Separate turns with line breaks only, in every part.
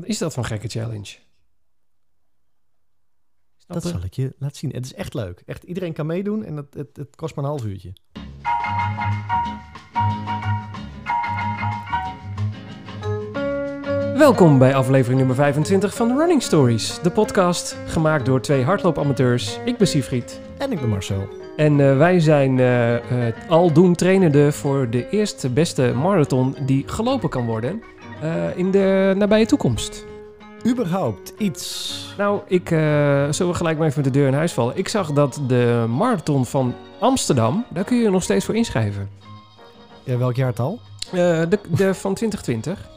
Wat is dat voor een gekke challenge?
Dat zal ik je laten zien. Het is echt leuk. Echt, iedereen kan meedoen en het, het, het kost maar een half uurtje.
Welkom bij aflevering nummer 25 van Running Stories, de podcast gemaakt door twee hardloopamateurs. Ik ben Siegfried.
En ik ben Marcel.
En uh, wij zijn uh, uh, aldoen trainende voor de eerste beste marathon die gelopen kan worden in de nabije toekomst.
Überhaupt iets?
Nou, ik zullen we gelijk maar even met de deur in huis vallen. Ik zag dat de marathon van Amsterdam, daar kun je nog steeds voor inschrijven.
Ja, welk jaartal?
de, de van 2020.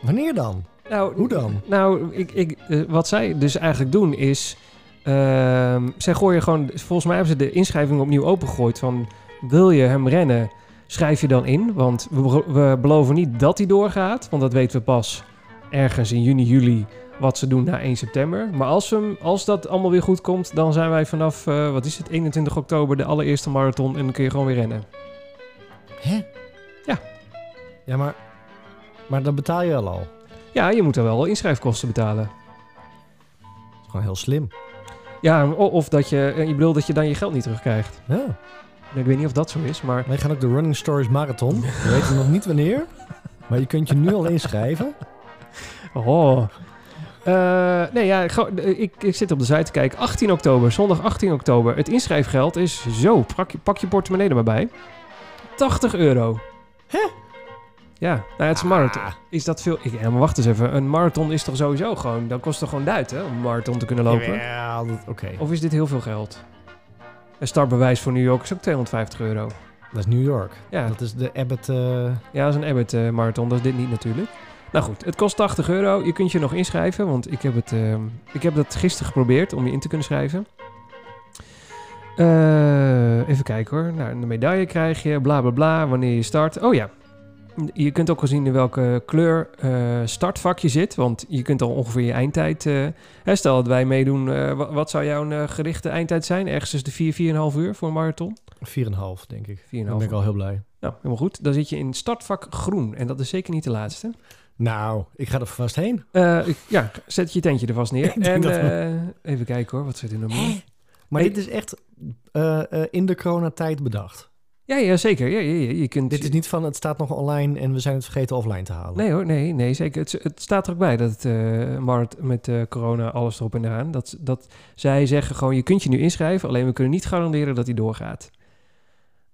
Wanneer dan?
Nou,
Hoe dan?
Nou, ik, ik, wat zij dus eigenlijk doen is... Uh, zij gooien gewoon... Volgens mij hebben ze de inschrijving opnieuw opengegooid van... Wil je hem rennen, schrijf je dan in. Want we, we beloven niet dat hij doorgaat. Want dat weten we pas ergens in juni, juli... wat ze doen na 1 september. Maar als, we, als dat allemaal weer goed komt... dan zijn wij vanaf, uh, wat is het, 21 oktober... de allereerste marathon en dan kun je gewoon weer rennen.
Hè?
Ja.
Ja, maar... Maar dan betaal je al al.
Ja, je moet er wel inschrijfkosten betalen.
Dat is gewoon heel slim.
Ja, of dat je, je bedoelt dat je dan je geld niet terugkrijgt.
Ja.
Ik weet niet of dat zo is, maar...
Wij gaan ook de Running Stories Marathon. We weten nog niet wanneer, maar je kunt je nu al inschrijven.
Oh. Uh, nee, ja, ik, ik zit op de site te kijken. 18 oktober, zondag 18 oktober. Het inschrijfgeld is zo, pak je, pak je portemonnee er maar bij. 80 euro.
Hè?
Ja, nou, het is een marathon. Is dat veel? Ik, ja, maar wacht eens even. Een marathon is toch sowieso gewoon... Dan kost het gewoon duit, hè? Om een marathon te kunnen lopen.
Ja, oké. Okay.
Of is dit heel veel geld? Een startbewijs voor New York is ook 250 euro.
Dat is New York.
Ja.
Dat is de Abbott... Uh...
Ja, dat is een Abbott uh, marathon. Dat is dit niet natuurlijk. Nou goed, het kost 80 euro. Je kunt je nog inschrijven, want ik heb, het, uh, ik heb dat gisteren geprobeerd om je in te kunnen schrijven. even kijken hoor. Nou, een medaille krijg je, bla bla bla, wanneer je start. Oh ja, je kunt ook wel zien in welke kleur uh, startvak je zit. Want je kunt al ongeveer je eindtijd... Uh, stel dat wij meedoen, uh, wat, zou jouw gerichte eindtijd zijn? Ergens tussen de 4, 4,5 uur voor een marathon?
4,5 denk ik. 4,5. Dan ben ik al heel blij.
Nou, helemaal goed. Dan zit je in startvak groen. En dat is zeker niet de laatste.
Nou, ik ga er vast heen.
Ja, zet je tentje er vast neer. en we... even kijken hoor, wat zit er nog meer?
Maar hey. dit is echt in de coronatijd bedacht.
Ja, ja zeker. Ja, ja, je kunt...
Dit is niet van het staat nog online en we zijn het vergeten offline te halen.
Nee hoor, nee, nee zeker. Het, het staat er ook bij dat uh, Mart met uh, corona alles erop en eraan. Dat, dat zij zeggen gewoon, je kunt je nu inschrijven, alleen we kunnen niet garanderen dat hij doorgaat.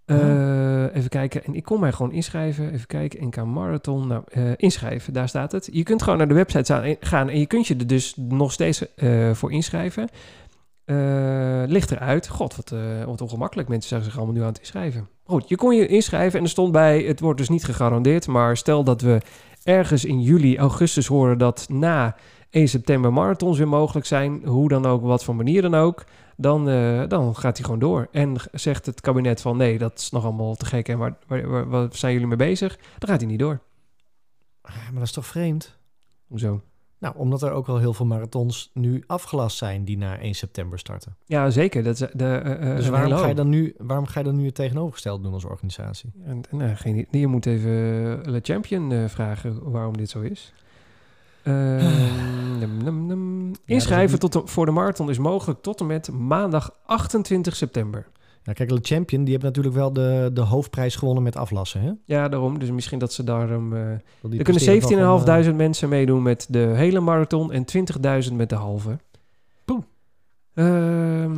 Uh, oh. Even kijken, en ik kon mij gewoon inschrijven. Even kijken, NK Marathon. Nou, inschrijven, daar staat het. Je kunt gewoon naar de website gaan en je kunt je er dus nog steeds voor inschrijven. Uh, ligt eruit. God, wat, uh, wat ongemakkelijk. Mensen zijn zich allemaal nu aan het inschrijven. Goed, je kon je inschrijven en er stond bij... het wordt dus niet gegarandeerd... maar stel dat we ergens in juli, augustus horen... dat na 1 september marathons weer mogelijk zijn... hoe dan ook, wat voor manier dan ook... dan, uh, dan gaat hij gewoon door. En zegt het kabinet van... nee, dat is nog allemaal te gek... en waar, waar, waar, waar zijn jullie mee bezig? Dan gaat hij niet door.
Maar dat is toch vreemd?
Hoezo?
Nou, omdat er ook wel heel veel marathons nu afgelast zijn die na 1 september starten.
Ja, zeker. Dat is de, uh,
dus waarom ga, je dan nu, waarom ga je dan nu het tegenovergesteld doen als organisatie?
En, nou, geen, je moet even Le Champion vragen waarom dit zo is. Uh, num, num, num. Inschrijven ja, tot de, voor de marathon is mogelijk tot en met maandag 28 september.
Ja, kijk, Le Champion, die hebben natuurlijk wel de, de hoofdprijs gewonnen met aflassen, hè?
Ja, daarom. Dus misschien dat ze daarom... Uh, er kunnen 17.500 uh, mensen meedoen met de hele marathon en 20.000 met de halve.
Poeh.
Uh,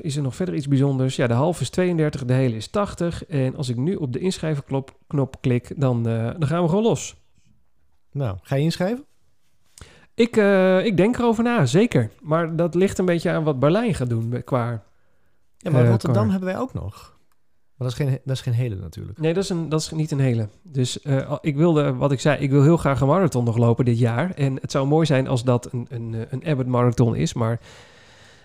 is er nog verder iets bijzonders? Ja, de halve is 32, de hele is 80. En als ik nu op de inschrijvenknop knop klik, dan, uh, dan gaan we gewoon los.
Nou, ga je inschrijven?
Ik, ik denk erover na, zeker. Maar dat ligt een beetje aan wat Berlijn gaat doen qua
ja, maar uh, Rotterdam car. hebben wij ook nog. Maar dat is geen, dat is geen hele natuurlijk.
Nee, dat is, een, dat is niet een hele. Dus uh, ik wilde, wat ik zei, ik wil heel graag een marathon nog lopen dit jaar. En het zou mooi zijn als dat een, een, een Abbott marathon is. Maar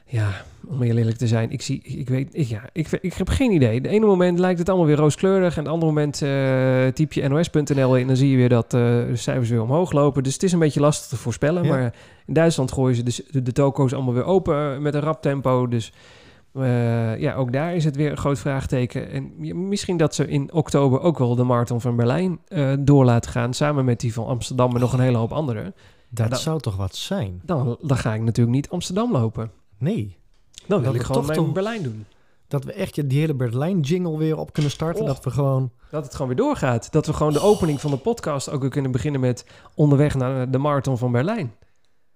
ja, om heel eerlijk te zijn, ik zie, ik weet, ik, ja, ik, ik heb geen idee. De ene moment lijkt het allemaal weer rooskleurig. En het andere moment uh, typ je nos.nl in en dan zie je weer dat uh, de cijfers weer omhoog lopen. Dus het is een beetje lastig te voorspellen. Ja. Maar in Duitsland gooien ze dus de, de toko's allemaal weer open met een rap tempo. Dus Eh, ja, ook daar is het weer een groot vraagteken. En misschien dat ze in oktober ook wel de Marathon van Berlijn eh, door laten gaan. Samen met die van Amsterdam en nog een hele hoop andere.
Dat
dat-
zou toch wat zijn?
Dan, dan ga ik natuurlijk niet Amsterdam lopen.
Nee.
Dan wil
Dat
ik gewoon
toch
Berlijn doen.
Dat we echt die hele Berlijn-jingle weer op kunnen starten. Dat we gewoon...
Dat het gewoon weer doorgaat. Dat we gewoon de opening van de podcast ook weer kunnen beginnen met onderweg naar de Marathon van Berlijn.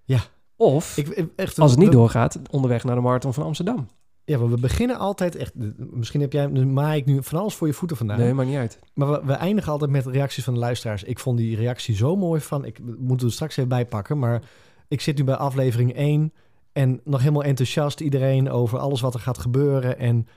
Ja.
Of,
Ik, echt,
als het niet doorgaat, onderweg naar de Marathon van Amsterdam.
Ja, we beginnen altijd echt... Misschien heb jij... Nu maai ik nu van alles voor je voeten vandaan.
Nee, maakt niet uit.
Maar we, we eindigen altijd met reacties van de luisteraars. Ik vond die reactie zo mooi van... Ik moet er straks even bijpakken. Maar ik zit nu bij aflevering 1... En nog helemaal enthousiast iedereen over alles wat er gaat gebeuren. En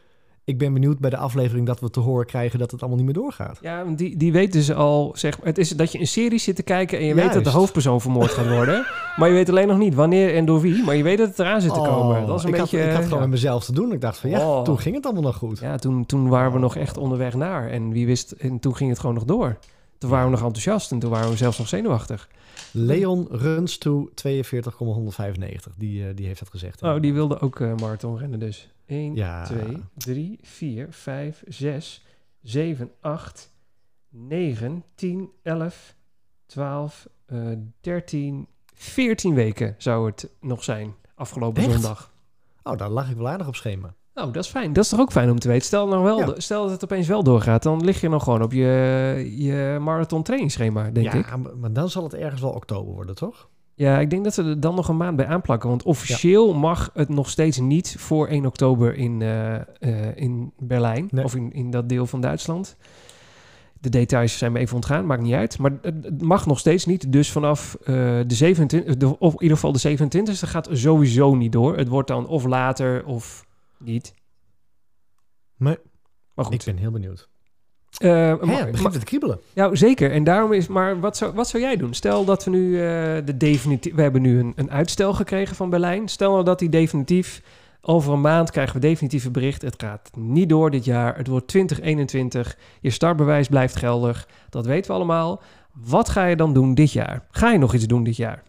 ik ben benieuwd bij de aflevering dat we te horen krijgen dat het allemaal niet meer doorgaat.
Ja, want die, die weet dus al, zeg het is dat je een serie zit te kijken en je weet dat de hoofdpersoon vermoord gaat worden. maar je weet alleen nog niet wanneer en door wie, maar je weet dat het eraan zit te komen. Dat is een
Oh, ik,
beetje...
had, ik had gewoon
ja.
met mezelf te doen. Ik dacht van ja,
Oh.
toen ging het allemaal nog goed.
Ja, toen, toen waren we nog echt onderweg naar en wie wist, en toen ging het gewoon nog door. Toen waren we nog enthousiast en toen waren we zelfs nog zenuwachtig.
Leon runs to 42,195. Die, eh, die heeft dat gezegd.
Oh, die wilde ook eh marathon rennen dus. 1,
Ja.
2, 3, 4, 5, 6, 7, 8, 9, 10, 11, 12, eh 13, 14 weken zou het nog zijn afgelopen
Echt?
zondag.
Oh, daar lag ik wel aardig op schema.
Nou, dat is fijn. Dat is toch ook fijn om te weten. Stel, nou wel,
Ja.
stel dat het opeens wel doorgaat, dan lig je nog gewoon op je, je marathon trainingsschema, denk
ja,
ik.
maar- maar dan zal het ergens wel oktober worden, toch?
Ja, ik denk dat ze er dan nog een maand bij aanplakken. Want officieel mag het nog steeds niet voor 1 oktober in, eh, eh, in Berlijn.
Nee.
Of in, in dat deel van Duitsland. De details zijn me even ontgaan, maakt niet uit. Maar het mag nog steeds niet. Dus vanaf eh, de 27, de, of in ieder geval de 27e gaat sowieso niet door. Het wordt dan of later of niet.
Nee.
Maar goed.
Ik ben heel benieuwd. Hè,
maar-
het begint te kriebelen.
Ja, zeker. En daarom is. Maar wat zou, wat zou jij doen? Stel dat we nu eh, de definitief. We hebben nu een, een uitstel gekregen van Berlijn. Stel nou dat die definitief. Over een maand krijgen we definitief een bericht. Het gaat niet door dit jaar. Het wordt 2021. Je startbewijs blijft geldig. Dat weten we allemaal. Wat ga je dan doen dit jaar? Ga je nog iets doen dit jaar?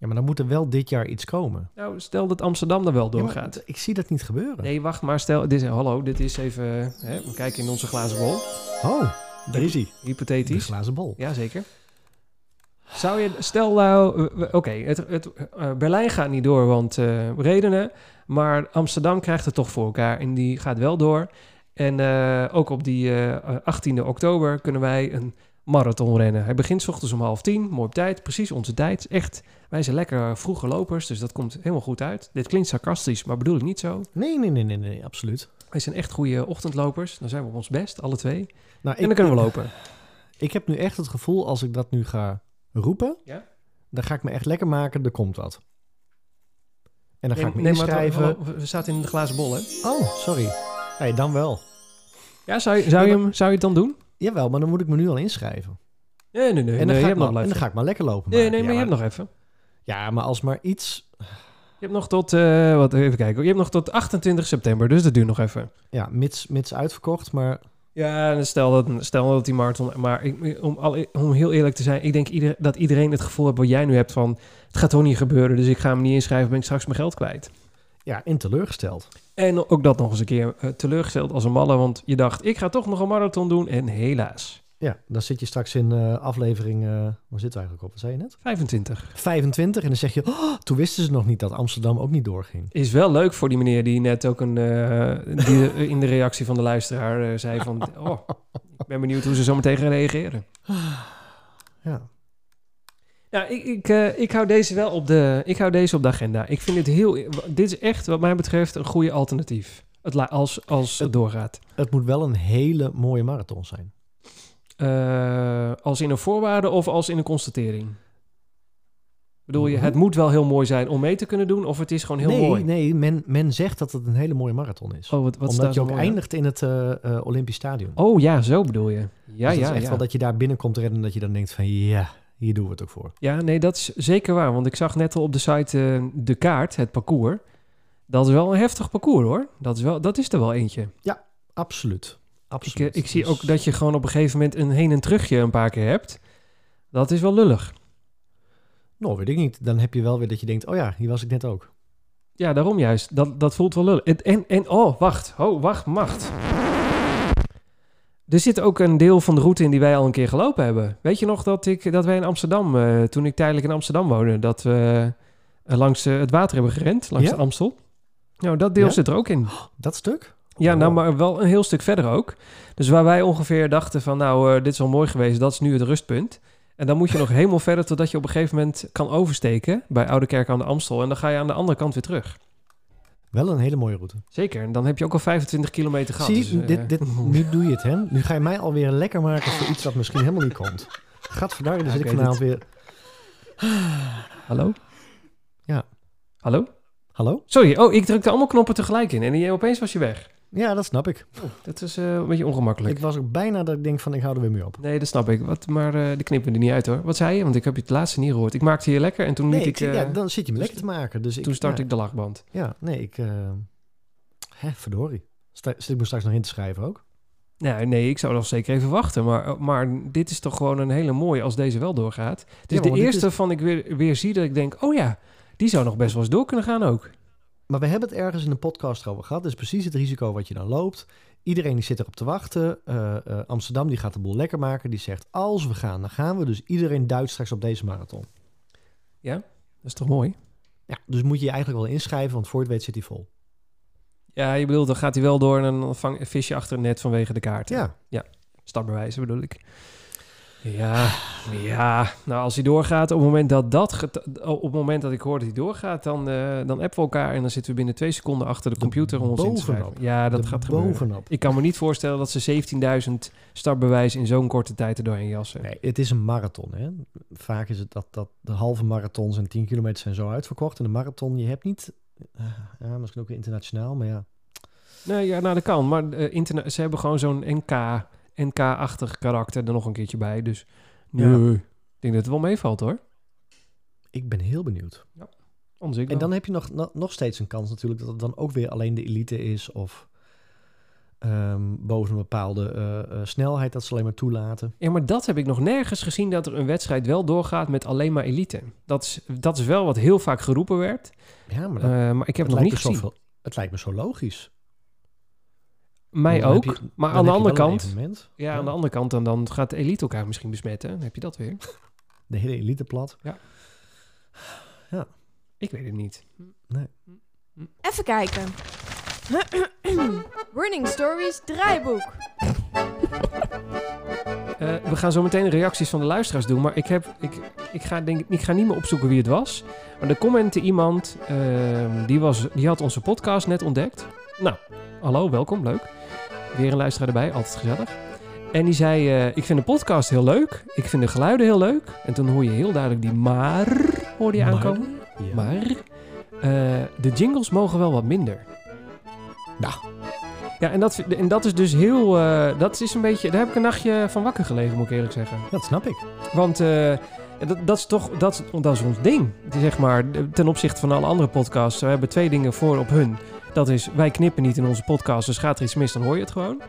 Ja, maar dan moet er wel dit jaar iets komen.
Nou, stel dat Amsterdam er wel
Ja,
doorgaat.
ik zie dat niet gebeuren.
Nee, wacht maar. Stel, dit is, hallo, dit is even. Hè, we kijken in onze glazen bol.
Oh, daar is hij. De
Hypothetisch.
glazen bol.
Jazeker. Zou je, stel nou, oké, het, het, eh, Berlijn gaat niet door, want eh, redenen. Maar Amsterdam krijgt het toch voor elkaar en die gaat wel door. En eh, ook op die eh 18e oktober kunnen wij een marathon rennen. Hij begint ochtends om half tien, mooi op tijd, precies onze tijd. Echt, wij zijn lekker vroege lopers, dus dat komt helemaal goed uit. Dit klinkt sarcastisch, maar bedoel ik niet zo.
Nee, nee, nee, nee, nee, absoluut.
Wij zijn echt goede ochtendlopers, dan zijn we op ons best, alle twee.
Nou,
En dan kunnen we lopen.
Ik heb nu echt het gevoel, als ik dat nu ga roepen,
Ja?
dan ga ik me echt lekker maken, er komt wat. En dan ga ik me
Nee,
inschrijven.
hallo, we zaten in de glazen bol, hè?
Oh, sorry. Hey, dan wel.
Ja, zou je, zou, je zou je het dan doen?
Jawel, maar dan moet ik me nu al inschrijven.
Nee, nee, nee.
en, dan
nee,
ga
je
ik
hebt nog
maar, en dan ga ik maar lekker lopen.
Nee, nee, maar
ja,
je hebt nog even.
Ja, maar als maar iets...
Je hebt nog tot, eh, wat, even kijken. Je hebt nog tot 28 september, dus dat duurt nog even.
Ja, mits, mits uitverkocht, maar...
Ja, en stel dat, stel dat die marathon... Maar ik, om, al, om heel eerlijk te zijn, ik denk ieder, dat iedereen het gevoel heeft wat jij nu hebt van... Het gaat toch niet gebeuren, dus ik ga hem niet inschrijven, ben ik straks mijn geld kwijt.
Ja, en teleurgesteld.
En ook dat nog eens een keer eh, teleurgesteld als een malle, want je dacht, ik ga toch nog een marathon doen en helaas.
Ja, dan zit je straks in eh, aflevering... eh waar zit we eigenlijk op? Wat zei je net?
25.
25 en dan zeg je... "Oh, toen wisten ze nog niet dat Amsterdam ook niet doorging.
Is wel leuk voor die meneer die net ook een, die in de reactie van de luisteraar zei van... Oh, ik ben benieuwd hoe ze zo meteen gaan reageren.
Ja.
Ja, ik, ik, eh, ik, hou deze wel op de, ik hou deze op de agenda. Ik vind dit heel... Dit is echt, wat mij betreft, een goede alternatief. Het, la- als, als het doorgaat.
Het moet wel een hele mooie marathon zijn.
Eh, als in een voorwaarde of als in een constatering? Bedoel je,
Hoe?
het moet wel heel mooi zijn om mee te kunnen doen... of het is gewoon heel
nee,
mooi?
nee men, men zegt dat het een hele mooie marathon is.
Oh, wat, wat
Omdat je ook
mooi
eindigt in het eh, Olympisch Stadion.
Oh ja, zo bedoel je. Ja,
Dus dat
ja,
is echt
ja.
wel dat je daar binnenkomt rennen en dat je dan denkt van ja, hier doen we het ook voor.
Ja, nee, dat is zeker waar. Want ik zag net al op de site eh, de kaart, het parcours. Dat is wel een heftig parcours hoor. Dat is, wel, dat is er wel eentje.
Absoluut.
Ik,
Absoluut.
eh, ik zie
Dus-
ook dat je gewoon op een gegeven moment een heen en terugje een paar keer hebt. Dat is wel lullig.
Nou, weet ik niet. Dan heb je wel weer dat je denkt, oh ja, hier was ik net ook.
Ja, daarom juist. Dat, dat voelt wel lullig. En, en, en oh, wacht. Oh, wacht, macht. Er zit ook een deel van de route in die wij al een keer gelopen hebben. Weet je nog dat, ik, dat wij in Amsterdam, eh, toen ik tijdelijk in Amsterdam woonde, dat we eh, langs eh, het water hebben gerend, langs
Ja?
de Amstel? Nou, dat deel
Ja?
zit er ook in.
Dat stuk?
Ja, nou,
Oh.
maar wel een heel stuk verder ook. Dus waar wij ongeveer dachten van, nou, dit is wel mooi geweest, dat is nu het rustpunt. En dan moet je nog helemaal verder totdat je op een gegeven moment kan oversteken bij Oude Kerk aan de Amstel. En dan ga je aan de andere kant weer terug.
Wel een hele mooie route.
Zeker. En dan heb je ook al 25 kilometer gehad.
Zie,
dus, eh,
dit, dit, nu doe je het, hè? Nu ga je mij alweer lekker maken voor iets wat misschien helemaal niet komt. Gadverdarrie, dan zit ik vanavond weer...
Hallo?
Ja.
Hallo?
Hallo?
Sorry, oh, ik drukte allemaal knoppen tegelijk in en opeens was je weg.
Ja, dat snap ik.
Dat is eh, een beetje ongemakkelijk.
Ik was ook bijna dat ik denk van, ik hou er weer mee op.
Nee, dat snap ik. Wat, maar eh die knippen er niet uit hoor. Wat zei je? Want ik heb je het laatste niet gehoord. Ik maakte je lekker en toen,
Nee,
liet
ik,
ik, eh,
ja, dan zit je me
dus-
lekker te maken. Dus ik,
toen start
ja,
ik de lachband.
Ja, nee, ik... eh hè, verdorie. Sta, zit ik me straks nog in te schrijven ook?
Nou, nee, ik zou nog zeker even wachten. Maar, maar dit is toch gewoon een hele mooie als deze wel doorgaat. Het is
Ja,
de eerste
is-
van ik weer, weer zie dat ik denk... Oh ja, die zou nog best wel eens door kunnen gaan ook.
Maar we hebben het ergens in een podcast over gehad. Dat is precies het risico wat je dan loopt. Iedereen die zit erop te wachten. Eh, eh, Amsterdam die gaat de boel lekker maken. Die zegt, als we gaan, dan gaan we. Dus iedereen duidt straks op deze marathon.
Dat is toch mooi?
Ja, dus moet je je eigenlijk wel inschrijven, want voor het weet zit hij vol.
Ja, je bedoelt, dan gaat hij wel door en dan vang, vis je achter het net vanwege de kaart.
Ja,
Startbewijzen bedoel ik. Ja, ja. Nou, als hij doorgaat, op het moment dat dat... get- Op het moment dat ik hoor dat hij doorgaat, dan, eh, dan appen we elkaar... en dan zitten we binnen twee seconden achter de computer om ons in te schrijven. Ja, dat gaat gebeuren.
bovenop.
Ik kan me niet voorstellen dat ze 17.000 startbewijzen in zo'n korte tijd er doorheen jassen.
Nee, het is een marathon. Hè? Vaak is het dat, dat de halve marathons en 10 kilometer zijn zo uitverkocht. En de marathon, je hebt niet... eh, ja, misschien ook internationaal, maar ja.
Nee, ja, nou dat kan. Maar interna- ze hebben gewoon zo'n NK, NK-achtig karakter er nog een keertje bij. Dus
Ja.
nee, ik denk dat het wel meevalt hoor.
Ik ben heel benieuwd.
Ik
En
wel.
dan heb je nog, nog, nog steeds een kans natuurlijk dat het dan ook weer alleen de elite is of ehm, boven een bepaalde eh, eh, snelheid dat ze alleen maar toelaten.
Ja, maar dat heb ik nog nergens gezien dat er een wedstrijd wel doorgaat met alleen maar elite. Dat is, dat is wel wat heel vaak geroepen werd.
Ja, maar, dat,
Eh, maar ik heb
het,
nog niet gezien.
zoveel, het lijkt me zo logisch.
Mij ook.
je-
maar aan de andere kant... Ja, aan de andere kant, dan, dan gaat de elite elkaar misschien besmetten. Dan heb je dat weer.
De hele elite plat.
Ik weet het niet.
Even kijken. Running Stories draaiboek.
Eh, we gaan zo meteen de reacties van de luisteraars doen. Maar ik, heb, ik, ik, ga, denk, ik ga niet meer opzoeken wie het was. Maar er commentte iemand. ehm, die, was, die had onze podcast net ontdekt. Nou, hallo, welkom, leuk. Weer een luisteraar erbij, altijd gezellig. En die zei: eh, Ik vind de podcast heel leuk. Ik vind de geluiden heel leuk. En toen hoor je heel duidelijk die maar hoorde je
Maar,
aankomen.
Ja.
Maar eh, de jingles mogen wel wat minder.
Nou.
Ja, en dat, en dat is dus heel... eh, dat is een beetje... Daar heb ik een nachtje van wakker gelegen, moet ik eerlijk zeggen.
Dat snap ik.
Want dat, dat is toch... Dat, is- dat is ons ding. Zeg maar, ten opzichte van alle andere podcasts. We hebben twee dingen voor op hun. Dat is, wij knippen niet in onze podcast. Dus gaat er iets mis, dan hoor je het gewoon.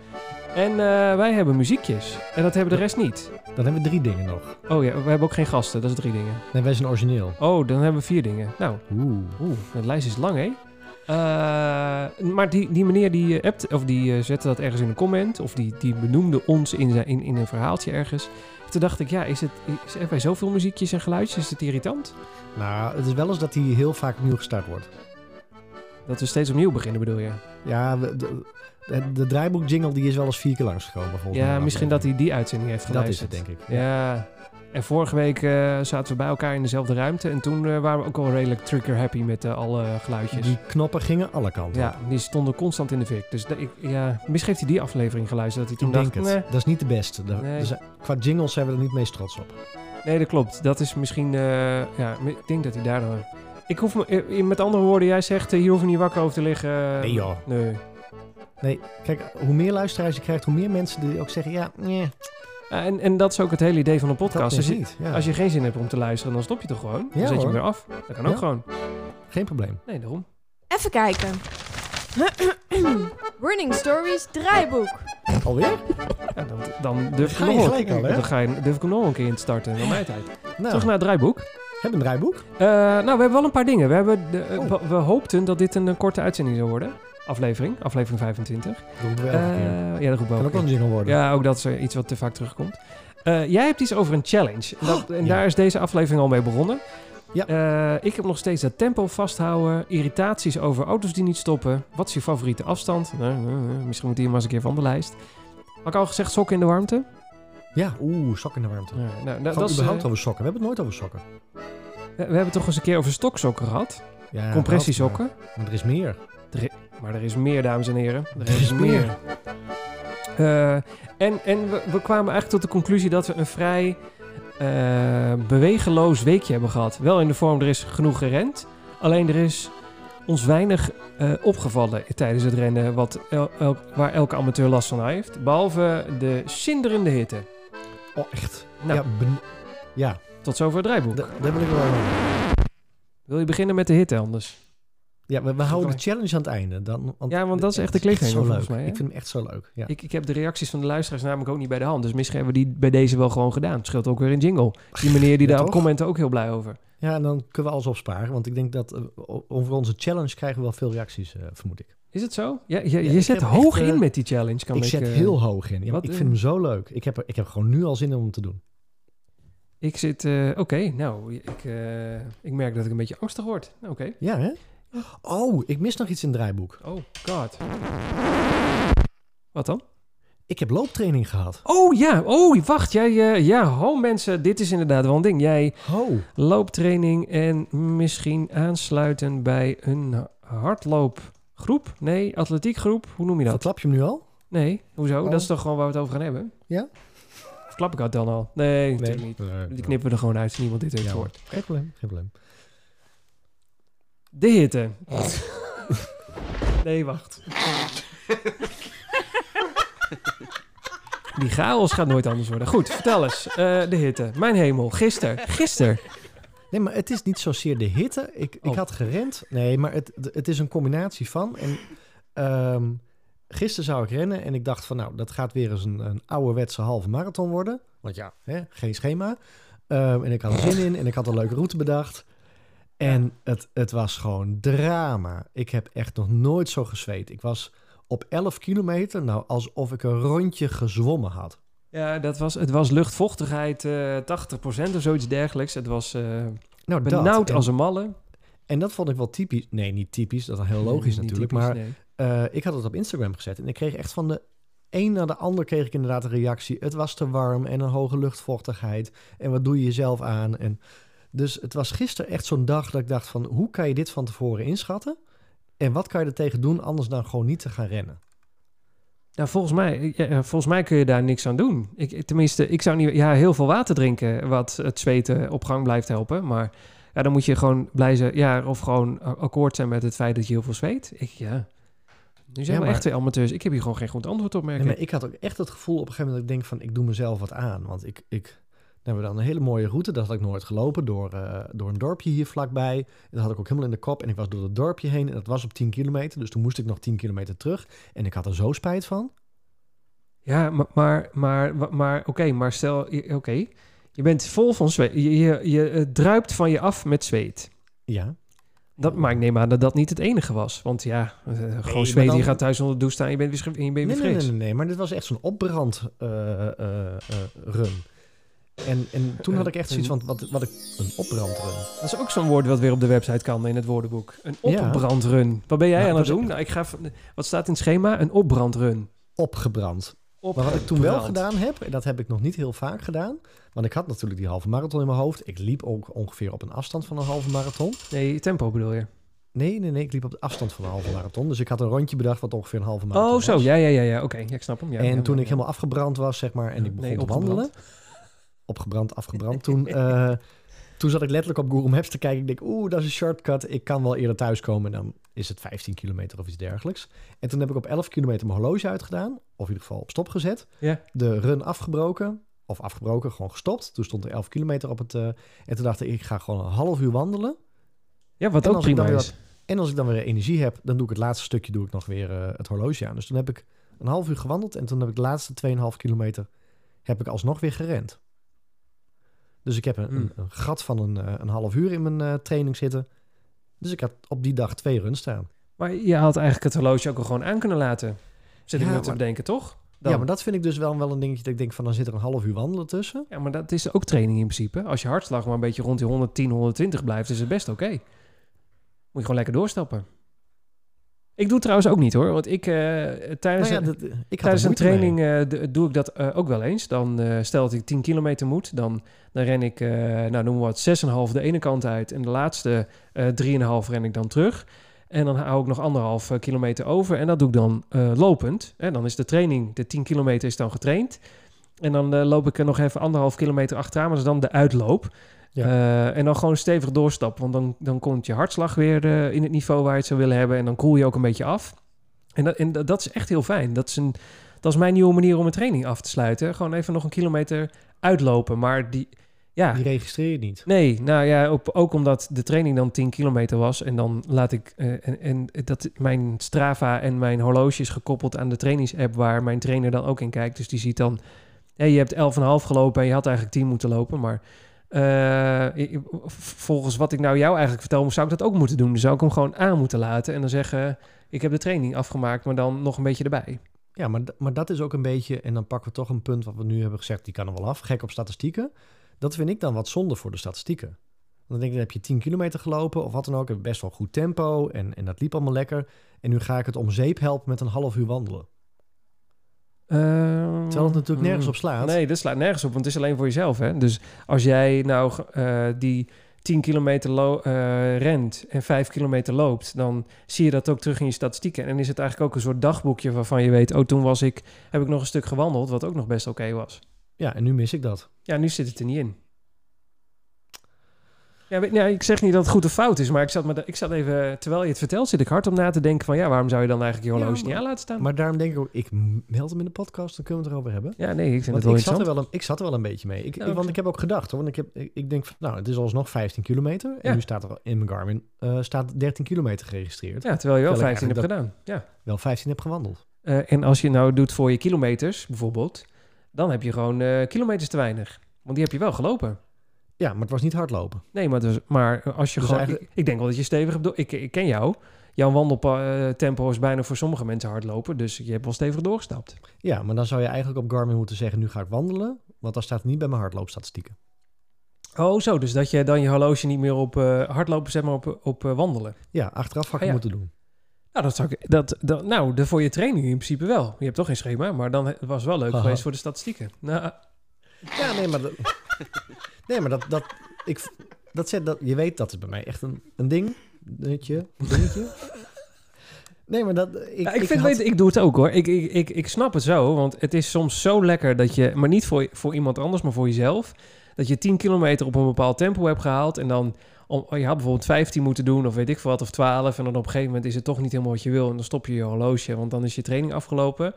En eh, wij hebben muziekjes. En dat hebben de rest niet.
Dan hebben we drie dingen nog.
Oh ja, we hebben ook geen gasten. Dat is drie dingen.
Nee, wij zijn origineel.
Oh, dan hebben we vier dingen. Nou,
Oeh.
Oeh, de lijst is lang, hè? Eh, maar die, die meneer die eh, appt, of die eh, zette dat ergens in een comment, of die, die benoemde ons in, zijn, in, in een verhaaltje ergens. Toen dacht ik, ja, is het, is, hebben wij zoveel muziekjes en geluidjes? Is het irritant?
Nou, het is wel eens dat die heel vaak opnieuw gestart wordt.
Dat we steeds opnieuw beginnen, bedoel je?
Ja, we- de, de, de draaiboek jingle die is wel eens vier keer langsgekomen volgens mij.
Ja, misschien dat hij die uitzending heeft
Dat is
geluisterd.
het, denk ik.
Ja. En vorige week eh, zaten we bij elkaar in dezelfde ruimte. En toen eh, waren we ook al redelijk trigger happy met eh, alle geluidjes.
Die knoppen gingen alle kanten
ja, die stonden constant in de fik. Dus ik, ja, misschien heeft hij die aflevering geluisterd. Dat hij
Ik
toen
denk
dacht,
het.
nee,
Dat is niet de beste. De-
Nee.
zijn- qua jingles zijn we er niet meest trots op.
Nee, dat klopt. Dat is misschien... ja, ik denk dat hij daar dan... Ik hoef me, eh, met andere woorden, jij zegt, eh, hier hoef je niet wakker over te liggen.
Nee, joh.
Nee.
Nee, kijk, hoe meer luisteraars je krijgt, hoe meer mensen die ook zeggen, ja, nee,
Ja, en, en dat is ook het hele idee van een
dat
podcast.
is
Als je,
niet. Ja.
als je geen zin hebt om te luisteren, dan stop je toch gewoon? Dan
Ja,
zet je hem weer af. Dat kan ook
Ja.
gewoon.
Geen probleem.
Nee, daarom.
Even kijken. Running Stories draaiboek.
Alweer?
Ja, dan, dan durf ik nog
gelijk
wel-
al, hè?
Dan ga je, durf ik hem nog een keer in te starten. Naar mijn tijd.
Nou,
Terug naar het draaiboek.
Heb een draaiboek?
Eh, nou, we hebben wel een paar dingen. We, hebben de, eh,
Oh.
we, we hoopten dat dit een, eh, korte uitzending zou worden. Aflevering, aflevering 25.
Dat roepen we elke keer.
Eh, ja, dat roepen we
Kan
ook.
ook wel een worden.
Ja, ook dat is iets wat te vaak terugkomt. Jij hebt iets over een challenge. En, dat- en
Ja.
daar is deze aflevering al mee begonnen.
Ja.
Ik heb nog steeds dat tempo vasthouden. Irritaties over auto's die niet stoppen. Wat is je favoriete afstand? Nou, misschien moet die maar eens een keer van de lijst. Had ik al gezegd sokken in de warmte?
Ja, oeh, sokken in de warmte.
Ja, nou, nou, dat is,
überhaupt
eh,
over sokken. We hebben het nooit over sokken.
we we hebben toch eens een keer over stoksokken gehad.
Ja,
Compressiesokken.
maar- Maar er is meer.
Maar er is meer, dames en heren. Er
Er is meer.
Eh, en en we, we kwamen eigenlijk tot de conclusie dat we een vrij eh, bewegeloos weekje hebben gehad. Wel in de vorm, er is genoeg gerend. Alleen er is ons weinig eh, opgevallen tijdens het rennen wat el- el- waar elke amateur last van heeft. Behalve de cinderende hitte.
Oh, echt.
Nou,
Ja, ben- ja
tot zover het draaiboek.
da- daar wil ik wel
Wil je beginnen met de hitte anders?
Ja, we, we houden de challenge aan het einde. Dan,
Ja, want dat is echt de cliffhanger
zo
volgens
leuk.
mij, hè?
Ik vind hem echt zo leuk. Ja.
Ik, ik heb de reacties van de luisteraars namelijk ook niet bij de hand. Dus misschien hebben we die bij deze wel gewoon gedaan. Het scheelt ook weer een jingle. Die meneer die
Ja,
daar commenten ook heel blij over.
ja, en dan kunnen we alles opsparen. Want ik denk dat eh, over onze challenge krijgen we wel veel reacties, eh, vermoed ik.
Is het zo? Ja, je, je zet hoog
echt,
in
eh,
met die challenge. Kan
ik
ik,
zet
eh,
heel hoog in. Ja,
wat,
ik vind hem zo leuk. Ik heb, er, ik heb gewoon nu al zin om hem te doen.
Ik zit... eh, Oké, nou, ik, ik merk dat ik een beetje angstig word. Nou, Oké.
Ja, hè? Oh, ik mis nog iets in het draaiboek.
Oh, god. Wat dan?
Ik heb looptraining gehad.
Oh ja, oh wacht. Jij, ja, ho mensen, dit is inderdaad wel een ding. Jij looptraining en misschien aansluiten bij een hardloopgroep? Nee, atletiekgroep? Hoe noem je dat?
verklap je hem nu al?
Nee, hoezo?
Oh.
Dat is toch gewoon waar we het over gaan hebben?
Ja?
Of klap ik dat dan al? Nee, natuurlijk niet. Die knippen we er gewoon uit, als niemand dit heeft
Ja,
gehoord.
Geen probleem, geen probleem.
De hitte. nee, wacht. Die chaos gaat nooit anders worden. Goed, vertel eens. Eh, de hitte. Mijn hemel. Gisteren. Gisteren.
Nee, maar het is niet zozeer de hitte. Ik, ik
Oh.
had gerend. Nee, maar het, het is een combinatie van. En ehm, gisteren zou ik rennen en ik dacht van... nou, dat gaat weer eens een, een ouderwetse halve marathon worden. Want ja, hè, geen schema. Ehm, en ik had er zin in en ik had een leuke route bedacht. En het, het was gewoon drama. Ik heb echt nog nooit zo gezweet. Ik was op 11 kilometer, nou, alsof ik een rondje gezwommen had.
Ja, dat was, het was luchtvochtigheid eh 80% of zoiets dergelijks. Het was eh,
Nou,
benauwd
En-
als een malle.
En dat vond ik wel typisch. Nee, niet typisch. Dat is heel logisch natuurlijk.
typisch,
maar
nee.
Eh, ik had het op Instagram gezet en ik kreeg echt van de een naar de ander kreeg ik inderdaad een reactie. Het was te warm en een hoge luchtvochtigheid. En wat doe je jezelf aan? En dus het was gisteren echt zo'n dag dat ik dacht van hoe kan je dit van tevoren inschatten? En wat kan je er tegen doen anders dan gewoon niet te gaan rennen?
Nou, volgens mij, ja, volgens mij kun je daar niks aan doen. Ik, tenminste, ik zou niet... Ja, heel veel water drinken, wat het zweten op gang blijft helpen. Maar ja, dan moet je gewoon blij zijn... Ja, of gewoon a- akkoord zijn met het feit dat je heel veel zweet. Ik, ja... Nu zijn
Ja,
we
maar-
echt twee amateurs. Ik heb hier gewoon geen goed antwoord op, merk
Nee,
ik.
maar ik had ook echt het gevoel op een gegeven moment dat ik denk van ik doe mezelf wat aan. Want ik, ik hebben we dan een hele mooie route. Dat had ik nooit gelopen door, eh, door een dorpje hier vlakbij. En dat had ik ook helemaal in de kop. En ik was door het dorpje heen en dat was op 10 kilometer. Dus toen moest ik nog 10 kilometer terug. En ik had er zo spijt van.
Ja, maar, maar, maar, maar oké, maar stel... Oké, je bent vol van zweet. Je, je, je eh, druipt van je af met zweet.
Ja.
Dat, maar ik neem aan dat dat niet het enige was. Want ja, eh, gewoon zweet,
dan-
je gaat thuis onder de douche staan en je bent weer, je bent
Nee,
weer
nee, nee, nee, nee, maar dit was echt zo'n opbrand eh, run. En, en toen had ik echt zoiets van, wat, wat ik, een opbrandrun.
Dat is ook zo'n woord wat weer op de website kan in het woordenboek. Een
Ja.
opbrandrun. Wat ben jij
Nou,
aan het
is-
doen? Nou, ik ga, van- wat staat in het schema? Een opbrandrun.
Opgebrand. Maar wat ik toen wel gedaan heb, en dat heb ik nog niet heel vaak gedaan, want ik had natuurlijk die halve marathon in mijn hoofd. Ik liep ook ongeveer op een afstand van een halve marathon.
Nee, tempo bedoel je?
Nee, nee, nee, ik liep op de afstand van een halve marathon. Dus ik had een rondje bedacht wat ongeveer een halve marathon
Oh, zo.
was.
Ja, ja, ja. ja. Oké, ja, ik snap hem. Ja,
en
ja,
toen
ja,
ik
ja.
helemaal afgebrand was, zeg maar, en ik begon
Nee,
te wandelen. Opgebrand, afgebrand. toen, eh, toen zat ik letterlijk op Google Maps te kijken. Ik denk, oeh, dat is een shortcut. Ik kan wel eerder thuiskomen. En dan is het 15 kilometer of iets dergelijks. En toen heb ik op 11 kilometer mijn horloge uitgedaan. Of in ieder geval op stop gezet.
Ja.
De run afgebroken. Of afgebroken, gewoon gestopt. Toen stond er 11 kilometer op het... eh, en toen dacht ik, ik ga gewoon een half uur wandelen.
Ja, wat
En
ook prima is.
En als ik dan weer energie heb, dan doe ik het laatste stukje doe ik nog weer eh, het horloge aan. Dus toen heb ik een half uur gewandeld en toen heb ik de laatste 2,5 kilometer heb ik alsnog weer gerend. Dus ik heb een,
Hmm.
een, een gat van een, eh, een half uur in mijn eh, training zitten. Dus ik had op die dag twee runs staan.
Maar je had eigenlijk het horloge ook al gewoon aan kunnen laten. Zit ik
Ja,
me te bedenken, toch? Dan.
Ja, maar dat vind ik dus wel, wel een dingetje dat ik denk van dan zit er een half uur wandelen tussen.
Ja, maar dat is ook training in principe. Als je hartslag maar een beetje rond die 110, 120 blijft, is het best oké. Moet je gewoon lekker doorstappen. Ik doe het trouwens ook niet hoor. Want ik eh, tijdens,
Nou ja, dat, ik had
tijdens een training eh, doe ik dat eh, ook wel eens. Dan eh, stel dat ik 10 kilometer moet. Dan, dan ren ik, eh nou noem maar wat, 6,5 de ene kant uit. En de laatste eh 3,5 ren ik dan terug. En dan hou ik nog anderhalf eh, kilometer over. En dat doe ik dan eh, lopend. En dan is de training, de 10 kilometer is dan getraind. En dan eh, loop ik er nog even anderhalf kilometer achteraan. Maar dat is dan de uitloop.
Ja.
Eh, en dan gewoon stevig doorstappen. Want dan, dan komt je hartslag weer eh, in het niveau waar je het zou willen hebben. En dan koel je ook een beetje af. En dat, en dat- is echt heel fijn. Dat is, een, dat is mijn nieuwe manier om een training af te sluiten. Gewoon even nog een kilometer uitlopen. Maar die, ja,
Die registreer je niet.
Nee, nou ja, op, ook omdat de training dan 10 kilometer was. En dan laat ik. eh, en, en dat mijn Strava en mijn horloge is gekoppeld aan de trainingsapp waar mijn trainer dan ook in kijkt. Dus die ziet dan. Ja, je hebt 11,5 gelopen en je had eigenlijk 10 moeten lopen. Maar eh, volgens wat ik nou jou eigenlijk vertel, zou ik dat ook moeten doen. Dan zou ik hem gewoon aan moeten laten. En dan zeggen: Ik heb de training afgemaakt, maar dan nog een beetje erbij.
Ja, maar, maar dat is ook een beetje, en dan pakken we toch een punt wat we nu hebben gezegd, die kan er wel af, gek op statistieken. Dat vind ik dan wat zonde voor de statistieken. Dan denk ik, dan heb je 10 kilometer gelopen of wat dan ook, best wel goed tempo en, en dat liep allemaal lekker. En nu ga ik het om zeep helpen met een half uur wandelen. Terwijl het natuurlijk nergens op slaat.
Nee, dat slaat nergens op, want het is alleen voor jezelf. Hè? Dus als jij nou eh, die 10 kilometer lo- eh, rent en 5 kilometer loopt, dan zie je dat ook terug in je statistieken. En is het eigenlijk ook een soort dagboekje waarvan je weet, oh, toen was ik, heb ik nog een stuk gewandeld, wat ook nog best oké was.
Ja, en nu mis ik dat.
Ja, nu zit het er niet in. Ja, ik zeg niet dat het goed of fout is, maar ik zat, me, ik zat even, terwijl je het vertelt, zit ik hard om na te denken van, ja, waarom zou je dan eigenlijk je horloge niet aan laten staan?
Maar daarom denk ik ook, ik meld hem in de podcast, dan kunnen we het erover hebben.
ja, nee, ik vind
Want
het wel
ik zat, er wel een, ik zat er wel een beetje mee. Ik, want ik heb ook gedacht hoor. Want ik, heb, ik, denk van, nou, het is alsnog 15 kilometer. En
Ja.
nu staat er in mijn Garmin eh, staat 13 kilometer geregistreerd.
Ja, terwijl je wel
Terwijl ik
15 hebt gedaan. Ja.
Wel 15 heb gewandeld.
Eh, en als je nou doet voor je kilometers, bijvoorbeeld, dan heb je gewoon eh, kilometers te weinig. Want die heb je wel gelopen.
Ja, maar het was niet hardlopen.
Nee, maar, dus, maar als je
Dus
gewoon...
eigenlijk-
Ik, ik denk wel dat je stevig hebt... door- Ik, ik ken jou. Jouw wandeltempo is bijna voor sommige mensen hardlopen. Dus je hebt wel stevig doorgestapt.
Ja, maar dan zou je eigenlijk op Garmin moeten zeggen, nu ga ik wandelen. Want dat staat niet bij mijn hardloopstatistieken.
Oh, zo. Dus dat je dan je horloge niet meer op eh, hardlopen zet, maar op, op eh, wandelen.
Ja, achteraf had ik
Ah, ja.
moeten doen.
Nou, dat zou ik... Dat, dat, nou, de, voor je training in principe wel. Je hebt toch geen schema, maar dan was het wel leuk geweest voor de statistieken. Nou,
Ja, nee, maar dat... nee, maar dat... dat ik, dat zet, dat, je weet, dat is bij mij echt een, een ding. Dingetje, een dingetje. Nee, maar dat... Ik,
Ja, ik, vind,
had-
weet, ik doe het ook hoor. Ik, ik, ik, ik snap het zo, want het is soms zo lekker dat je, maar niet voor, voor iemand anders, maar voor jezelf, dat je 10 kilometer op een bepaald tempo hebt gehaald en dan, om, je had bijvoorbeeld 15 moeten doen of weet ik veel wat, of 12 en dan op een gegeven moment is het toch niet helemaal wat je wil en dan stop je je horloge, want dan is je training afgelopen.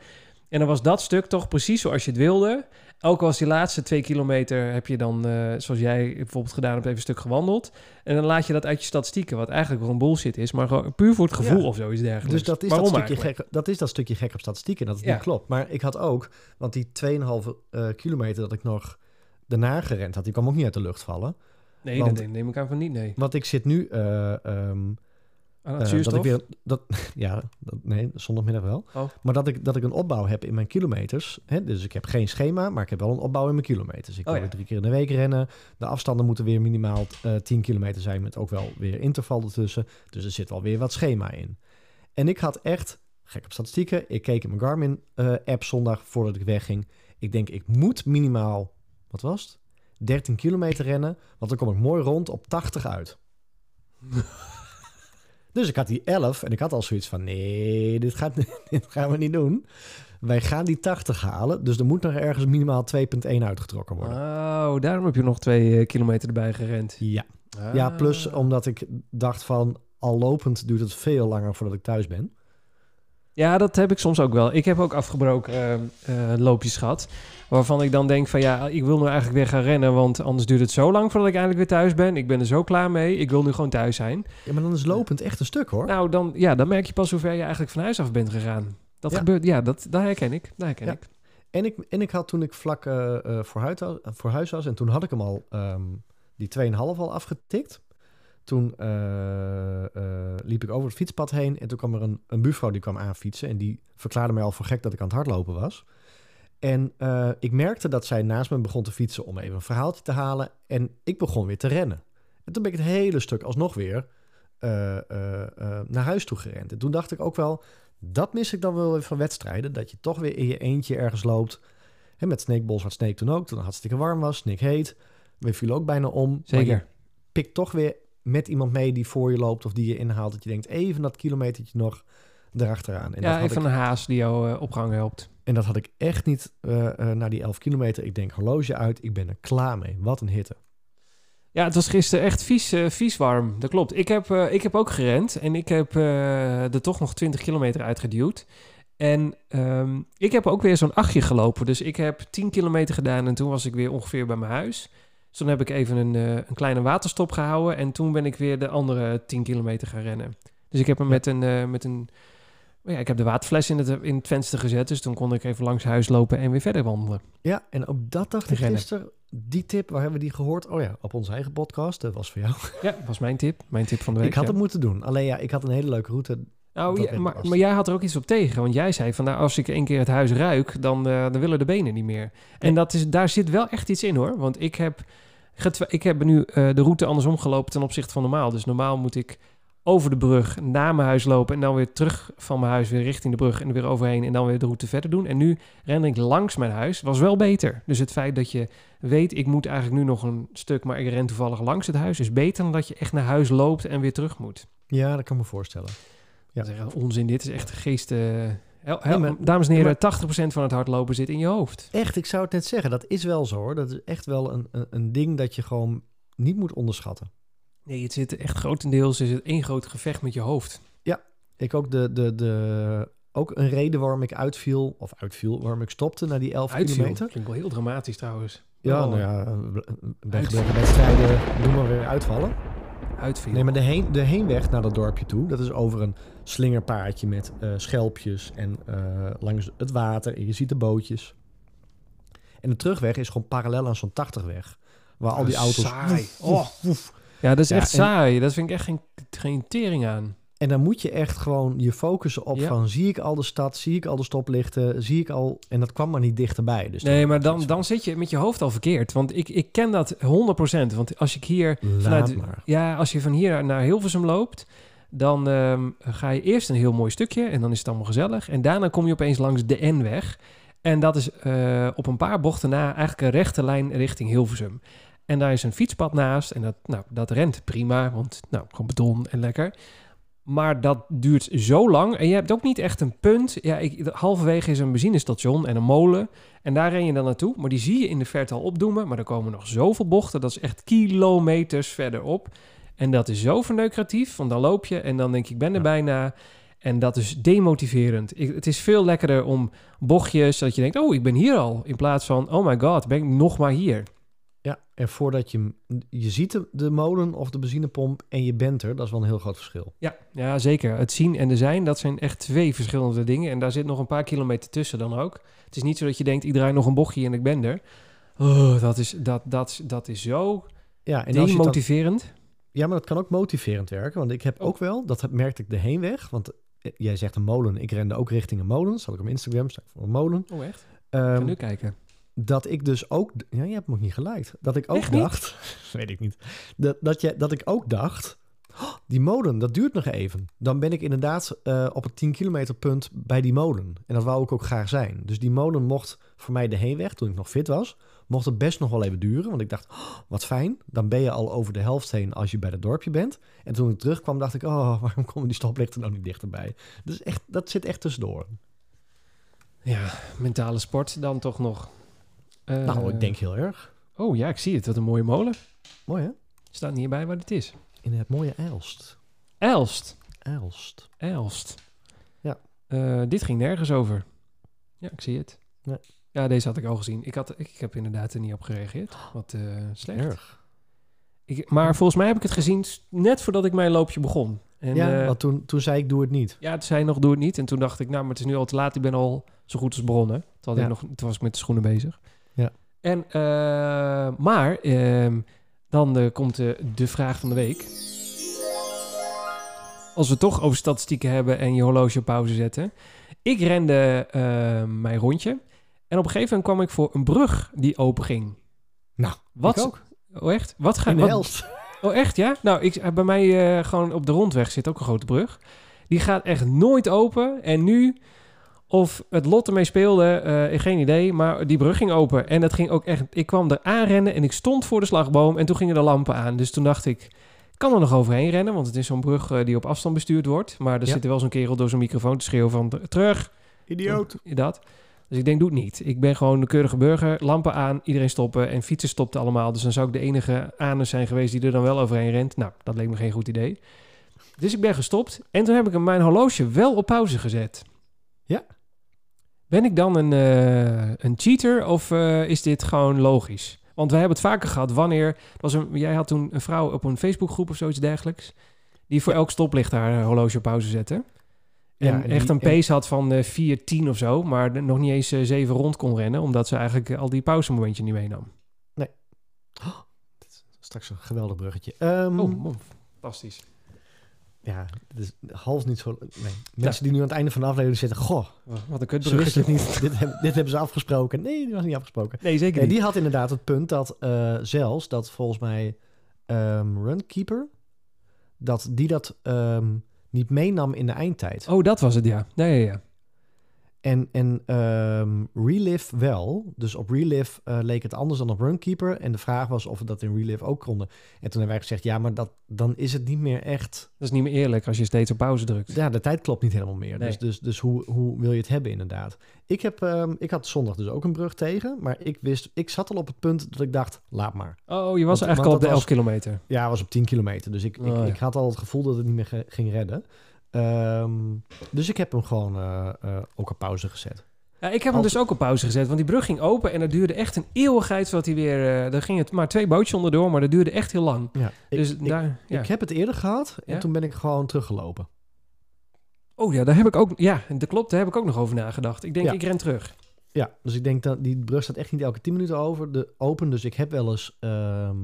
En dan was dat stuk toch precies zoals je het wilde. Ook als die laatste twee kilometer heb je dan, eh, zoals jij bijvoorbeeld gedaan hebt, even een stuk gewandeld. En dan laat je dat uit je statistieken, wat eigenlijk gewoon bullshit is, maar gewoon puur voor het gevoel
Ja.
of zoiets dergelijks.
Dus dat is
Waarom
dat, stukje
eigenlijk?
gek, dat is dat stukje gek op statistieken, dat het
Ja.
niet klopt. Maar ik had ook, want die 2,5 eh, kilometer dat ik nog daarna gerend had, die kwam ook niet uit de lucht vallen.
Nee,
Want-
dat neem ik aan van niet, nee.
Want ik zit nu, eh, ehm,
Aan
eh, dat ik weer, dat, ja, dat, nee, zondagmiddag wel.
Oh.
Maar dat ik, dat ik een opbouw heb in mijn kilometers. Hè? Dus ik heb geen schema, maar ik heb wel een opbouw in mijn kilometers. Ik
Oh,
wil
ja.
weer drie keer in de week rennen. De afstanden moeten weer minimaal eh 10 kilometer zijn, met ook wel weer interval ertussen. Dus er zit wel weer wat schema in. En ik had echt, gek op statistieken, ik keek in mijn Garmin-app zondag voordat ik wegging. Ik denk, ik moet minimaal, wat was het? 13 kilometer rennen, want dan kom ik mooi rond op 80 uit. Dus ik had die 11 en ik had al zoiets van: nee, dit, gaat, dit gaan we niet doen. Wij gaan die 80 halen, dus er moet nog ergens minimaal 2,1 uitgetrokken worden.
Oh, daarom heb je nog twee eh, kilometer erbij gerend.
Ja. ja, plus
Ah.
omdat ik dacht van al lopend duurt het veel langer voordat ik thuis ben.
Ja, dat heb ik soms ook wel. Ik heb ook afgebroken eh, eh, loopjes gehad. Waarvan ik dan denk van ja, ik wil nu eigenlijk weer gaan rennen. Want anders duurt het zo lang voordat ik eindelijk weer thuis ben. Ik ben er zo klaar mee. Ik wil nu gewoon thuis zijn.
Ja, maar dan is lopend echt een stuk hoor.
Nou, dan, ja, dan merk je pas hoe ver je eigenlijk van huis af bent gegaan. Dat
Ja.
gebeurt, ja, dat, dat herken ik. Dat herken
Ja.
ik.
En ik, en ik had toen ik vlak eh, voor, huis was, voor huis was... en toen had ik hem al, ehm, die 2,5 al afgetikt. Toen eh, eh, liep ik over het fietspad heen... en toen kwam er een, een buurvrouw die kwam aanfietsen... en die verklaarde mij al voor gek dat ik aan het hardlopen was. En eh, ik merkte dat zij naast me begon te fietsen... om even een verhaaltje te halen... en ik begon weer te rennen. En toen ben ik het hele stuk alsnog weer naar huis toe gerend. En toen dacht ik ook wel, dat mis ik dan wel weer van wedstrijden. Dat je toch weer in je eentje ergens loopt. En met Snake Balls had Snake toen ook, toen het hartstikke warm was, Snake heet. We vielen ook bijna om. Maar
Zeker.
je pikt toch weer met iemand mee die voor je loopt of die je inhaalt. Dat je denkt, even dat kilometertje nog erachteraan. En,
ja,
dat, had
even
ik,
een haas die jou eh, op gang helpt.
en dat had ik echt niet eh, na die 11 kilometer. Ik denk, horloge uit, ik ben er klaar mee. Wat een hitte.
Ja, het was gisteren echt vies, vies warm. Dat klopt. Ik heb, ik heb ook gerend en ik heb er toch nog 20 kilometer uitgeduwd. En ehm, ik heb ook weer zo'n achtje gelopen. Dus ik heb 10 kilometer gedaan en toen was ik weer ongeveer bij mijn huis. Dus toen heb ik even een, eh, een kleine waterstop gehouden en toen ben ik weer de andere 10 kilometer gaan rennen. Dus ik heb hem met een, eh, met een ja, ik heb de waterfles in het, in het venster gezet, dus toen kon ik even langs huis lopen en weer verder wandelen.
Ja, en ook dat dacht ik gisteren. Die tip, waar hebben we die gehoord? Oh ja, op onze eigen podcast. Dat was voor jou.
Ja, was mijn tip. Mijn tip van de week.
ik had
ja.
het moeten doen. Alleen ja, ik had een hele leuke route.
Nou, ja, maar, jij had er ook iets op tegen. Want jij zei van nou, als ik één keer het huis ruik, dan, eh, dan willen de benen niet meer. En dat is, daar zit wel echt iets in hoor. Want ik heb, ik heb nu eh, de route andersom gelopen ten opzichte van normaal. Dus normaal moet ik over de brug naar mijn huis lopen en dan weer terug van mijn huis weer richting de brug en er weer overheen en dan weer de route verder doen. En nu ren ik langs mijn huis. Was wel beter. Dus het feit dat je weet, ik moet eigenlijk nu nog een stuk, maar ik ren toevallig langs het huis, is beter dan dat je echt naar huis loopt en weer terug moet.
Ja, dat kan me voorstellen. Ja.
Dat is echt onzin. Dit is echt geest. eh,
Ja, maar-
dames en heren,
maar-
80% van het hardlopen zit in je hoofd.
Echt, ik zou het net zeggen. Dat is wel zo hoor. Dat is echt wel een, een, een ding dat je gewoon niet moet onderschatten.
Nee, het zit echt grotendeels is het één groot gevecht met je hoofd.
Ik ook de, de, de, ook een reden waarom ik uitviel, of uitviel, waarom ik stopte na die 11
Uitviel.
kilometer.
Klinkt wel heel dramatisch trouwens.
Ja,
Oh,
nou ja, bij gebrek aan wedstrijden doen maar weer uitvallen.
Uitviel.
Nee, maar de, heen, de heenweg naar dat dorpje toe, dat is over een slingerpaadje met eh, schelpjes en eh, langs het water. En je ziet de bootjes. En de terugweg is gewoon parallel aan zo'n 80-weg. Waar al die
Oh,
auto's...
saai.
woef, woef, woef.
Ja, dat is
Ja,
echt
en-
saai. Dat vind ik echt geen, geen tering aan.
En dan moet je echt gewoon je focussen op
Ja.
van... zie ik al de stad, zie ik al de stoplichten, zie ik al... En dat kwam maar niet dichterbij. Dus
Nee, maar dan, dan zit je met je hoofd al verkeerd. Want ik, ik ken dat 100%. Want als ik hier
Laat
vanuit,
maar.
Ja, als je van hier naar Hilversum loopt, dan ehm, ga je eerst een heel mooi stukje en dan is het allemaal gezellig. En daarna kom je opeens langs de N-weg. En dat is eh, op een paar bochten na eigenlijk een rechte lijn richting Hilversum. En daar is een fietspad naast en dat, nou, dat rent prima, want nou, gewoon beton en lekker. Maar dat duurt zo lang en je hebt ook niet echt een punt. Ja, ik, halverwege is een benzinestation en een molen. En daar ren je dan naartoe. Maar die zie je in de verte al opdoemen. Maar er komen nog zoveel bochten. Dat is echt kilometers verderop. En dat is zo verneukeratief. Want dan loop je en dan denk ik, ik ben er bijna. En dat is demotiverend. Ik, het is veel lekkerder om bochtjes, dat je denkt, oh, ik ben hier al. In plaats van, oh my god, ben ik nog maar hier.
Ja, en voordat je... hem- Je ziet de, de molen of de benzinepomp en je bent er. Dat is wel een heel groot verschil.
Ja, ja, zeker. Het zien en de zijn, dat zijn echt twee verschillende dingen. En daar zit nog een paar kilometer tussen dan ook. Het is niet zo dat je denkt, ik draai nog een bochtje en ik ben er. Oh, dat, is, dat, dat, dat is zo
Ja, en dan-
demotiverend.
Ja, maar dat kan ook motiverend werken. Want ik heb ook wel, dat merkte ik de heenweg. Want eh, jij zegt een molen. Ik rende ook richting een molen. Zal ik op Instagram staan voor een molen.
Oh, echt? Ga nu kijken.
Dat ik dus ook... Ja, je hebt me ook niet gelijk. Dat ik ook
Echt niet?
dacht... weet ik niet. Dat, dat, je, dat ik ook dacht... "Oh, die molen, dat duurt nog even. Dan ben ik inderdaad eh, op het 10 kilometer punt bij die molen. En dat wou ik ook graag zijn. Dus die molen mocht voor mij de heenweg, toen ik nog fit was... mocht het best nog wel even duren. Want ik dacht, "Oh, wat fijn. Dan ben je al over de helft heen als je bij het dorpje bent. En toen ik terugkwam, dacht ik... oh, waarom komen die stoplichten nou niet dichterbij? Dus echt, dat zit echt tussendoor.
Ja, mentale sport dan toch nog. Eh,
nou, ik denk heel erg.
Oh ja, ik zie het. Wat een mooie molen.
Mooi hè?
Staat niet bij waar het is.
In het mooie Elst.
Elst.
Elst.
Elst.
Ja.
Eh, dit ging nergens over. Ja, ik zie het.
Nee.
Ja, deze had ik al gezien. Ik, had, ik, heb inderdaad er niet op gereageerd. Wat eh, slecht.
Erg.
Ik, maar volgens mij heb ik het gezien net voordat ik mijn loopje begon. En,
ja,
eh,
want toen, toen zei ik doe het niet.
ja, het zei nog, doe het niet. En toen dacht ik, nou, maar het is nu al te laat. Ik ben al zo goed als begonnen. Toen, had
Ja.
ik nog, toen was ik met de schoenen bezig. En, eh, maar ehm, dan eh, komt de, de vraag van de week. Als we het toch over statistieken hebben en je horloge op pauze zetten. Ik rende eh, mijn rondje. En op een gegeven moment kwam ik voor een brug die open ging.
Nou,
Wat?
ik ook.
Oh echt? Wat ga
In de
wat-. Oh, echt, ja? Nou, ik, bij mij eh, gewoon op de rondweg zit ook een grote brug. Die gaat echt nooit open. En nu, of het lot ermee speelde, eh, geen idee. Maar die brug ging open. En het ging ook echt... Ik kwam er aanrennen en ik stond voor de slagboom. En toen gingen de lampen aan. Dus toen dacht ik, kan er nog overheen rennen. Want het is zo'n brug eh, die op afstand bestuurd wordt. Maar er
Ja.
zit wel zo'n kerel door zo'n microfoon te schreeuwen van... Terug!
Idioot.
Dat. Dus ik denk, doe het niet. Ik ben gewoon een keurige burger. Lampen aan, iedereen stoppen. En fietsen stopten allemaal. Dus dan zou ik de enige anus zijn geweest die er dan wel overheen rent. Nou, dat leek me geen goed idee. Dus ik ben gestopt. En toen heb ik mijn horloge wel op pauze gezet.
Ja.
Ben ik dan een, eh, een cheater of eh, is dit gewoon logisch? Want wij hebben het vaker gehad wanneer... er Was een, jij had toen een vrouw op een Facebookgroep of zoiets dergelijks... die voor elk stoplicht haar eh, horloge op pauze zette. En,
Ja,
echt
die-
een pace had van eh 4, 10 of zo... maar nog niet eens eh, 7 rond kon rennen... omdat ze eigenlijk al die pauzemomentje niet meenam.
Straks een geweldig bruggetje.
Oh, oh, fantastisch.
Ja, het is half niet zo... Nee. Mensen die nu aan het einde van de aflevering zitten... Goh,
Wat een
ze wisten
kutbruggetje.
het niet. dit, hebben, dit hebben ze afgesproken. Nee, die was niet afgesproken.
Nee, zeker
Nee,
niet.
die had inderdaad het punt dat eh, zelfs... dat volgens mij ehm, Runkeeper... dat die dat ehm, niet meenam in de eindtijd.
Oh, dat was het, ja. Ja, ja, ja.
En, en ehm, Relive wel. Dus op Relive eh, leek het anders dan op Runkeeper. En de vraag was of we dat in Relive ook konden. En toen hebben wij gezegd... ja, maar dat, dan is het niet meer echt...
Dat is niet meer eerlijk als je steeds op pauze drukt.
Ja, de tijd klopt niet helemaal meer.
Nee.
Dus, dus, dus hoe, hoe wil je het hebben inderdaad? Ik, heb, ehm, ik had zondag dus ook een brug tegen. Maar ik wist, ik zat al op het punt dat ik dacht, laat maar.
Oh, je was
Want-
eigenlijk
want
al op de
dat
11
was-
kilometer.
Ja, was op 10 kilometer. Dus ik,
Oh,
ik,
ja.
ik had al het gevoel dat het niet meer ging redden. Ehm, dus ik heb hem gewoon eh, eh, ook op pauze gezet.
Ja, ik heb hem
Als-
dus ook op pauze gezet, want die brug ging open en dat duurde echt een eeuwigheid voordat hij weer... eh daar ging het maar twee bootjes onderdoor, maar dat duurde echt heel lang.
Ja,
dus
ik,
daar... Ja.
ik heb het eerder gehad en
Ja?
toen ben ik gewoon teruggelopen.
Oh ja, daar heb ik ook... Ja, dat klopt, daar heb ik ook nog over nagedacht. Ik denk, ik ren terug.
Ja, dus ik denk dat die brug staat echt niet elke 10 minuten over de, open. Dus ik heb wel eens ehm,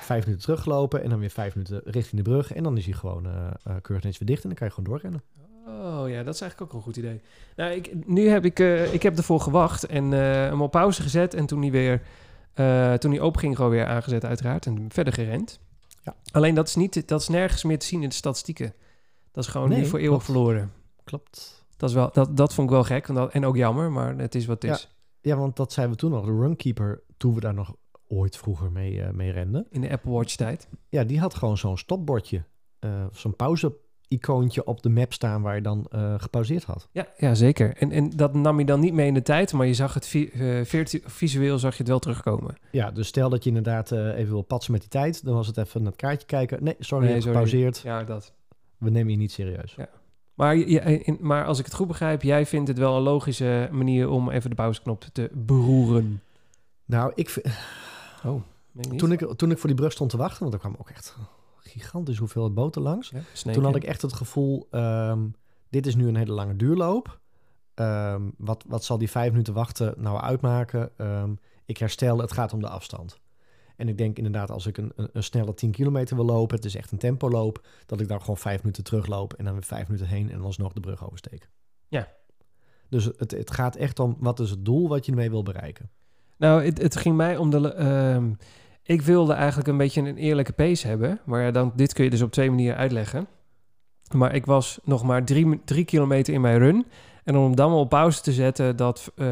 vijf minuten teruggelopen en dan weer vijf minuten richting de brug. En dan is hij gewoon eh eh, keurig netjes weer dicht en dan kan je gewoon doorrennen.
Oh ja, dat is eigenlijk ook een goed idee. Nou, ik, nu heb ik, eh, ik heb ervoor gewacht en hem op pauze gezet. En toen hij weer, eh, toen hij open ging, gewoon weer aangezet uiteraard. En verder gerend.
Ja.
Alleen dat is, niet, dat is nergens meer te zien in de statistieken. Dat is gewoon
Nee,
nu voor eeuwig
klopt.
verloren.
Klopt.
Dat, is wel, dat, dat vond ik wel gek want dat, en ook jammer, maar het is wat het is.
Ja, want dat zeiden we toen nog. De runkeeper, toen we daar nog ooit vroeger mee, eh, mee renden.
In de Apple Watch tijd.
Ja, die had gewoon zo'n stopbordje. eh, zo'n pauze-icoontje op de map staan waar je dan eh, gepauzeerd had.
Ja, ja zeker. En, en dat nam je dan niet mee in de tijd, maar je zag het vi- visueel zag je het wel terugkomen.
Ja, dus stel dat je inderdaad even wil patsen met die tijd. Dan was het even naar het kaartje kijken. Nee, sorry,
Nee, sorry.
gepauzeerd.
Ja, dat.
We nemen je niet serieus.
Ja. Maar, je- in- maar als ik het goed begrijp, jij vindt het wel een logische manier om even de pauzeknop te beroeren.
Nou, ik, vind-
Oh,
toen, ik, toen ik voor die brug stond te wachten, want er kwam ook echt gigantisch hoeveel boten langs.
Ja,
Toen had ik echt het gevoel, ehm, dit is nu een hele lange duurloop. Ehm, wat, wat zal die vijf minuten wachten nou uitmaken? Ehm, ik herstel, het gaat om de afstand. En ik denk inderdaad, als ik een, een, een snelle 10 kilometer wil lopen, het is echt een tempoloop, dat ik dan gewoon vijf minuten terugloop en dan weer vijf minuten heen en alsnog de brug oversteek.
Ja.
Dus het, het gaat echt om, wat is het doel wat je ermee wil bereiken?
Nou, het, het ging mij om de... ehm, ik wilde eigenlijk een beetje een eerlijke pace hebben. Maar ja, dan, dit kun je dus op twee manieren uitleggen. Maar ik was nog maar drie, drie kilometer in mijn run. En om dan op pauze te zetten, dat, eh,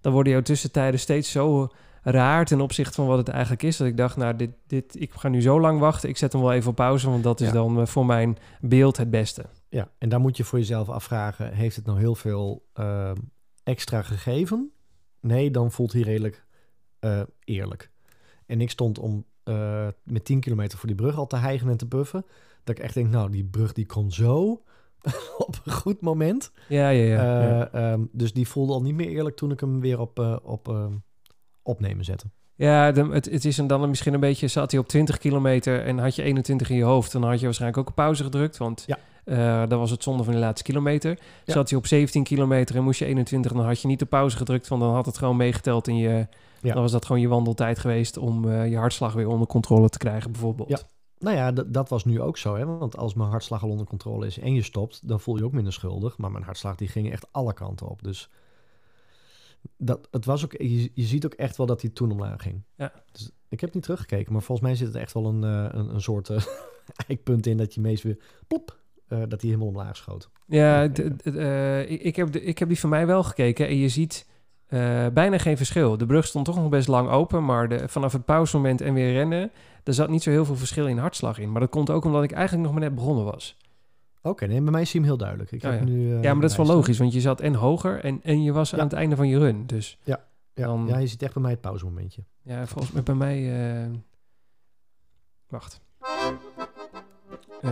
dan worden jouw tussentijden steeds zo raar ten opzichte van wat het eigenlijk is. Dat ik dacht, nou, dit, dit, ik ga nu zo lang wachten. Ik zet hem wel even op pauze, want dat is
Ja.
dan eh, voor mijn beeld het beste.
Ja, en daar moet je voor jezelf afvragen: heeft het nou heel veel ehm, extra gegeven? Nee, dan voelt hij redelijk eh, eerlijk. En ik stond om eh, met 10 kilometer voor die brug al te hijgen en te buffen. Dat ik echt denk, nou, die brug die kon zo op een goed moment.
Ja, ja, ja.
Eh,
ja.
ehm, dus die voelde al niet meer eerlijk toen ik hem weer op, op ehm, opnemen zette.
Ja, de- het, het is dan misschien een beetje... Zat hij op 20 kilometer en had je 21 in je hoofd... dan had je waarschijnlijk ook een pauze gedrukt. Want
Ja.
Eh, dan was het zonde van de laatste kilometer.
Ja.
Zat hij op 17 kilometer en moest je 21, dan had je niet de pauze gedrukt, want dan had het gewoon meegeteld in je...
Ja.
Dan was dat gewoon je wandeltijd geweest om eh, je hartslag weer onder controle te krijgen, bijvoorbeeld.
Ja. Nou ja, dat was nu ook zo. Hè? Want als mijn hartslag al onder controle is en je stopt, dan voel je ook minder schuldig. Maar mijn hartslag die ging echt alle kanten op. Dus dat, het was ook, je, je ziet ook echt wel dat hij toen omlaag ging.
Ja.
Dus ik heb niet teruggekeken, maar volgens mij zit er echt wel een, eh, een, een soort eikpunt in dat je meest weer plop, dat hij helemaal omlaag schoot.
Ja, eh, ik, heb de, ik heb die van mij wel gekeken en je ziet eh, bijna geen verschil. De brug stond toch nog best lang open, maar de, vanaf het pauzemoment en weer rennen, er zat niet zo heel veel verschil in hartslag in. Maar dat komt ook omdat ik eigenlijk nog maar net begonnen was.
Oké, nee, bij mij zie je hem heel duidelijk. Ik
Oh,
heb
ja.
nu, eh,
ja, maar dat is wel
staan.
logisch, want je zat en hoger en, en je was
Ja.
aan het einde van je run. Dus
Ja,
dan-
ja, je ziet echt bij mij het pauzemomentje.
ja, volgens mij bij mij... eh, wacht. Eh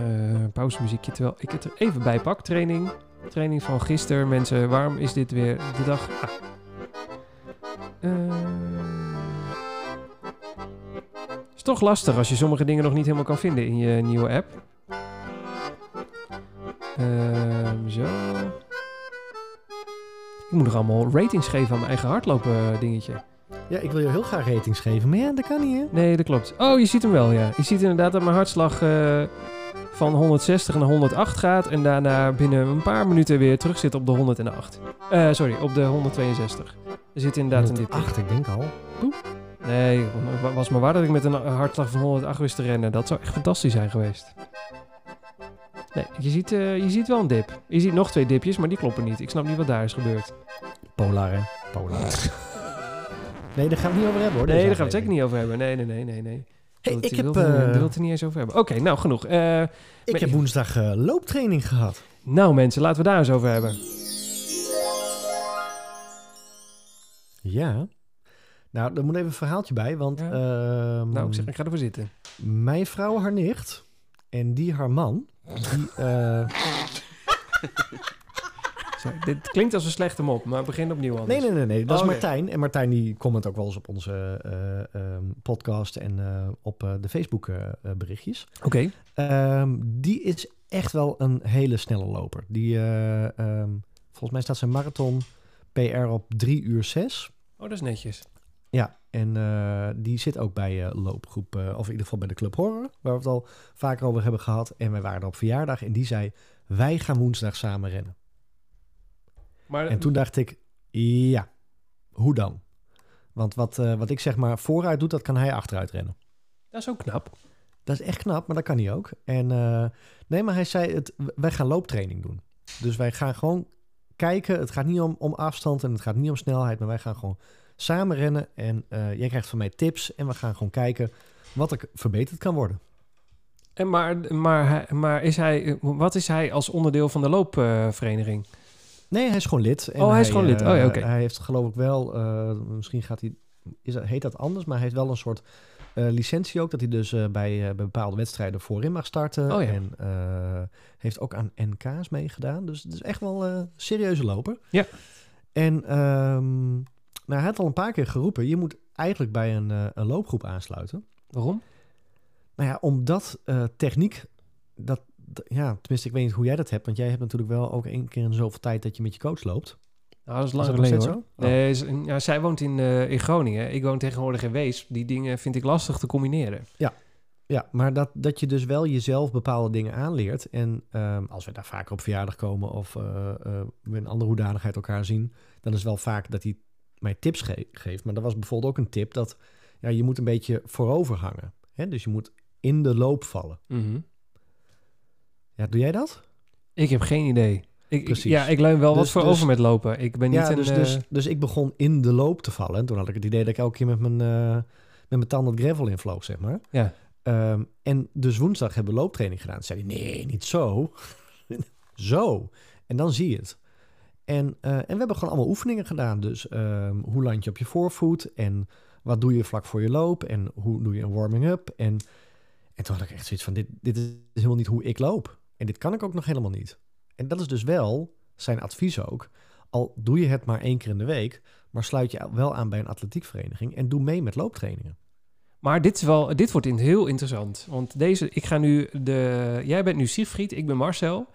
pauzemuziekje, terwijl ik het er even bij pak. Training. Training van gisteren. Mensen, waarom is dit weer de dag... Ah. Eh, is toch lastig als je sommige dingen nog niet helemaal kan vinden in je nieuwe app. Ehm, zo. Ik moet nog allemaal ratings geven aan mijn eigen hardlopen dingetje.
Ja, ik wil je heel graag ratings geven, maar ja, dat kan niet, hè?
Nee, dat klopt. Oh, je ziet hem wel, ja. Je ziet inderdaad dat mijn hartslag eh, van 160 naar 108 gaat... en daarna binnen een paar minuten weer terug zit op de 108. Eh, sorry, op de 162. Er zit inderdaad een dip in.
108, ik denk al.
Nee, was maar waar dat ik met een hartslag van 108 wist te rennen. Dat zou echt fantastisch zijn geweest. Nee, je ziet, eh, je ziet wel een dip. Je ziet nog twee dipjes, maar die kloppen niet. Ik snap niet wat daar is gebeurd.
Polar, hè? Polar. nee, daar gaan we het niet over hebben, hoor.
Nee, daar gaan we het zeker niet over hebben. Nee, nee, nee, nee, nee.
Hey, ik heb,
wilde,
eh,
die wilde het er niet eens over hebben. Oké, nou genoeg. Eh,
Ik
Maar-
heb woensdag eh, looptraining gehad.
nou mensen, laten we daar eens over hebben.
Ja. Nou, er moet even een verhaaltje bij, want...
Ja.
ehm,
Nou, ik zeg, ik ga ervoor zitten.
Mijn vrouw, haar nicht, en die haar man... Die, eh,
Sorry, dit klinkt als een slechte mop, maar begin opnieuw anders.
nee, nee, nee, nee. Dat
Oh,
is
oké.
Martijn. En Martijn die comment ook wel eens op onze eh, ehm, podcast en eh, op eh, de Facebook berichtjes.
Oké.
Ehm, die is echt wel een hele snelle loper. Die, eh, ehm, volgens mij staat zijn marathon PR op 3 uur 6.
Oh, dat is netjes.
Ja, en die zit ook bij loopgroep, of in ieder geval bij de Club Horror, waar we het al vaker over hebben gehad. En wij waren er op verjaardag en die zei, wij gaan woensdag samen rennen.
Maar
En toen dacht ik, ja, hoe dan? Want wat, eh, wat ik zeg maar vooruit doet, dat kan hij achteruit rennen.
dat is ook knap.
Dat is echt knap, maar dat kan hij ook. En eh, nee, maar hij zei, het, wij gaan looptraining doen. Dus wij gaan gewoon kijken. Het gaat niet om, om afstand en het gaat niet om snelheid, maar wij gaan gewoon samen rennen. En eh, jij krijgt van mij tips en we gaan gewoon kijken wat er verbeterd kan worden.
En maar, maar, maar is hij, wat is hij als onderdeel van de loopvereniging?
Nee, hij is gewoon lid. En
Oh, hij is gewoon lid.
eh,
Oh ja, oké.
Hij heeft geloof ik wel, eh, misschien gaat hij, is dat, heet dat anders, maar hij heeft wel een soort eh, licentie ook, dat hij dus eh, bij, eh, bij bepaalde wedstrijden voorin mag starten.
Oh ja.
En eh, heeft ook aan NK's meegedaan. Dus het is echt wel eh, een serieuze loper.
Ja.
En ehm, nou, hij had al een paar keer geroepen, je moet eigenlijk bij een, eh, een loopgroep aansluiten.
Waarom?
Nou ja, omdat eh, techniek, dat- ja, tenminste, ik weet niet hoe jij dat hebt, want jij hebt natuurlijk wel ook één keer in zoveel tijd dat je met je coach loopt.
Nou, dat is lang geleden hoor.
zo? Oh.
Nee, is- ja, zij woont in, eh, in Groningen. Ik woon tegenwoordig in Wees. Die dingen vind ik lastig te combineren.
Ja, maar dat, dat je dus wel jezelf bepaalde dingen aanleert. En ehm, als we daar vaker op verjaardag komen of eh, eh, we in andere hoedanigheid elkaar zien, dan is het wel vaak dat hij mij tips ge- geeft. Maar dat was bijvoorbeeld ook een tip dat ja, je moet een beetje voorover hangen. Hè? Dus je moet in de loop vallen.
Mhm.
Ja, doe jij dat?
Ik heb geen idee. Ik, ik,
Precies.
ja, ik leun wel wat
Dus-
voor
dus-
over met lopen. Ik ben niet
ja,
een...
dus,
eh,
dus, dus ik begon in de loop te vallen. En toen had ik het idee dat ik elke keer met mijn, eh, met mijn tanden het gravel invloog, zeg maar.
Ja.
Ehm, en dus woensdag hebben we looptraining gedaan. Toen zei hij, nee, niet zo. zo. En dan zie je het. En, eh, en we hebben gewoon allemaal oefeningen gedaan. Dus ehm, hoe land je op je voorvoet? En wat doe je vlak voor je loop? En hoe doe je een warming-up? En, en toen had ik echt zoiets van, dit, dit is helemaal niet hoe ik loop. En dit kan ik ook nog helemaal niet. En dat is dus wel zijn advies ook. Al doe je het maar één keer in de week, maar sluit je wel aan bij een atletiekvereniging en doe mee met looptrainingen.
Maar dit, is wel, dit wordt in- heel interessant. Want deze, ik ga nu de. Jij bent nu Siegfried, ik ben Marcel.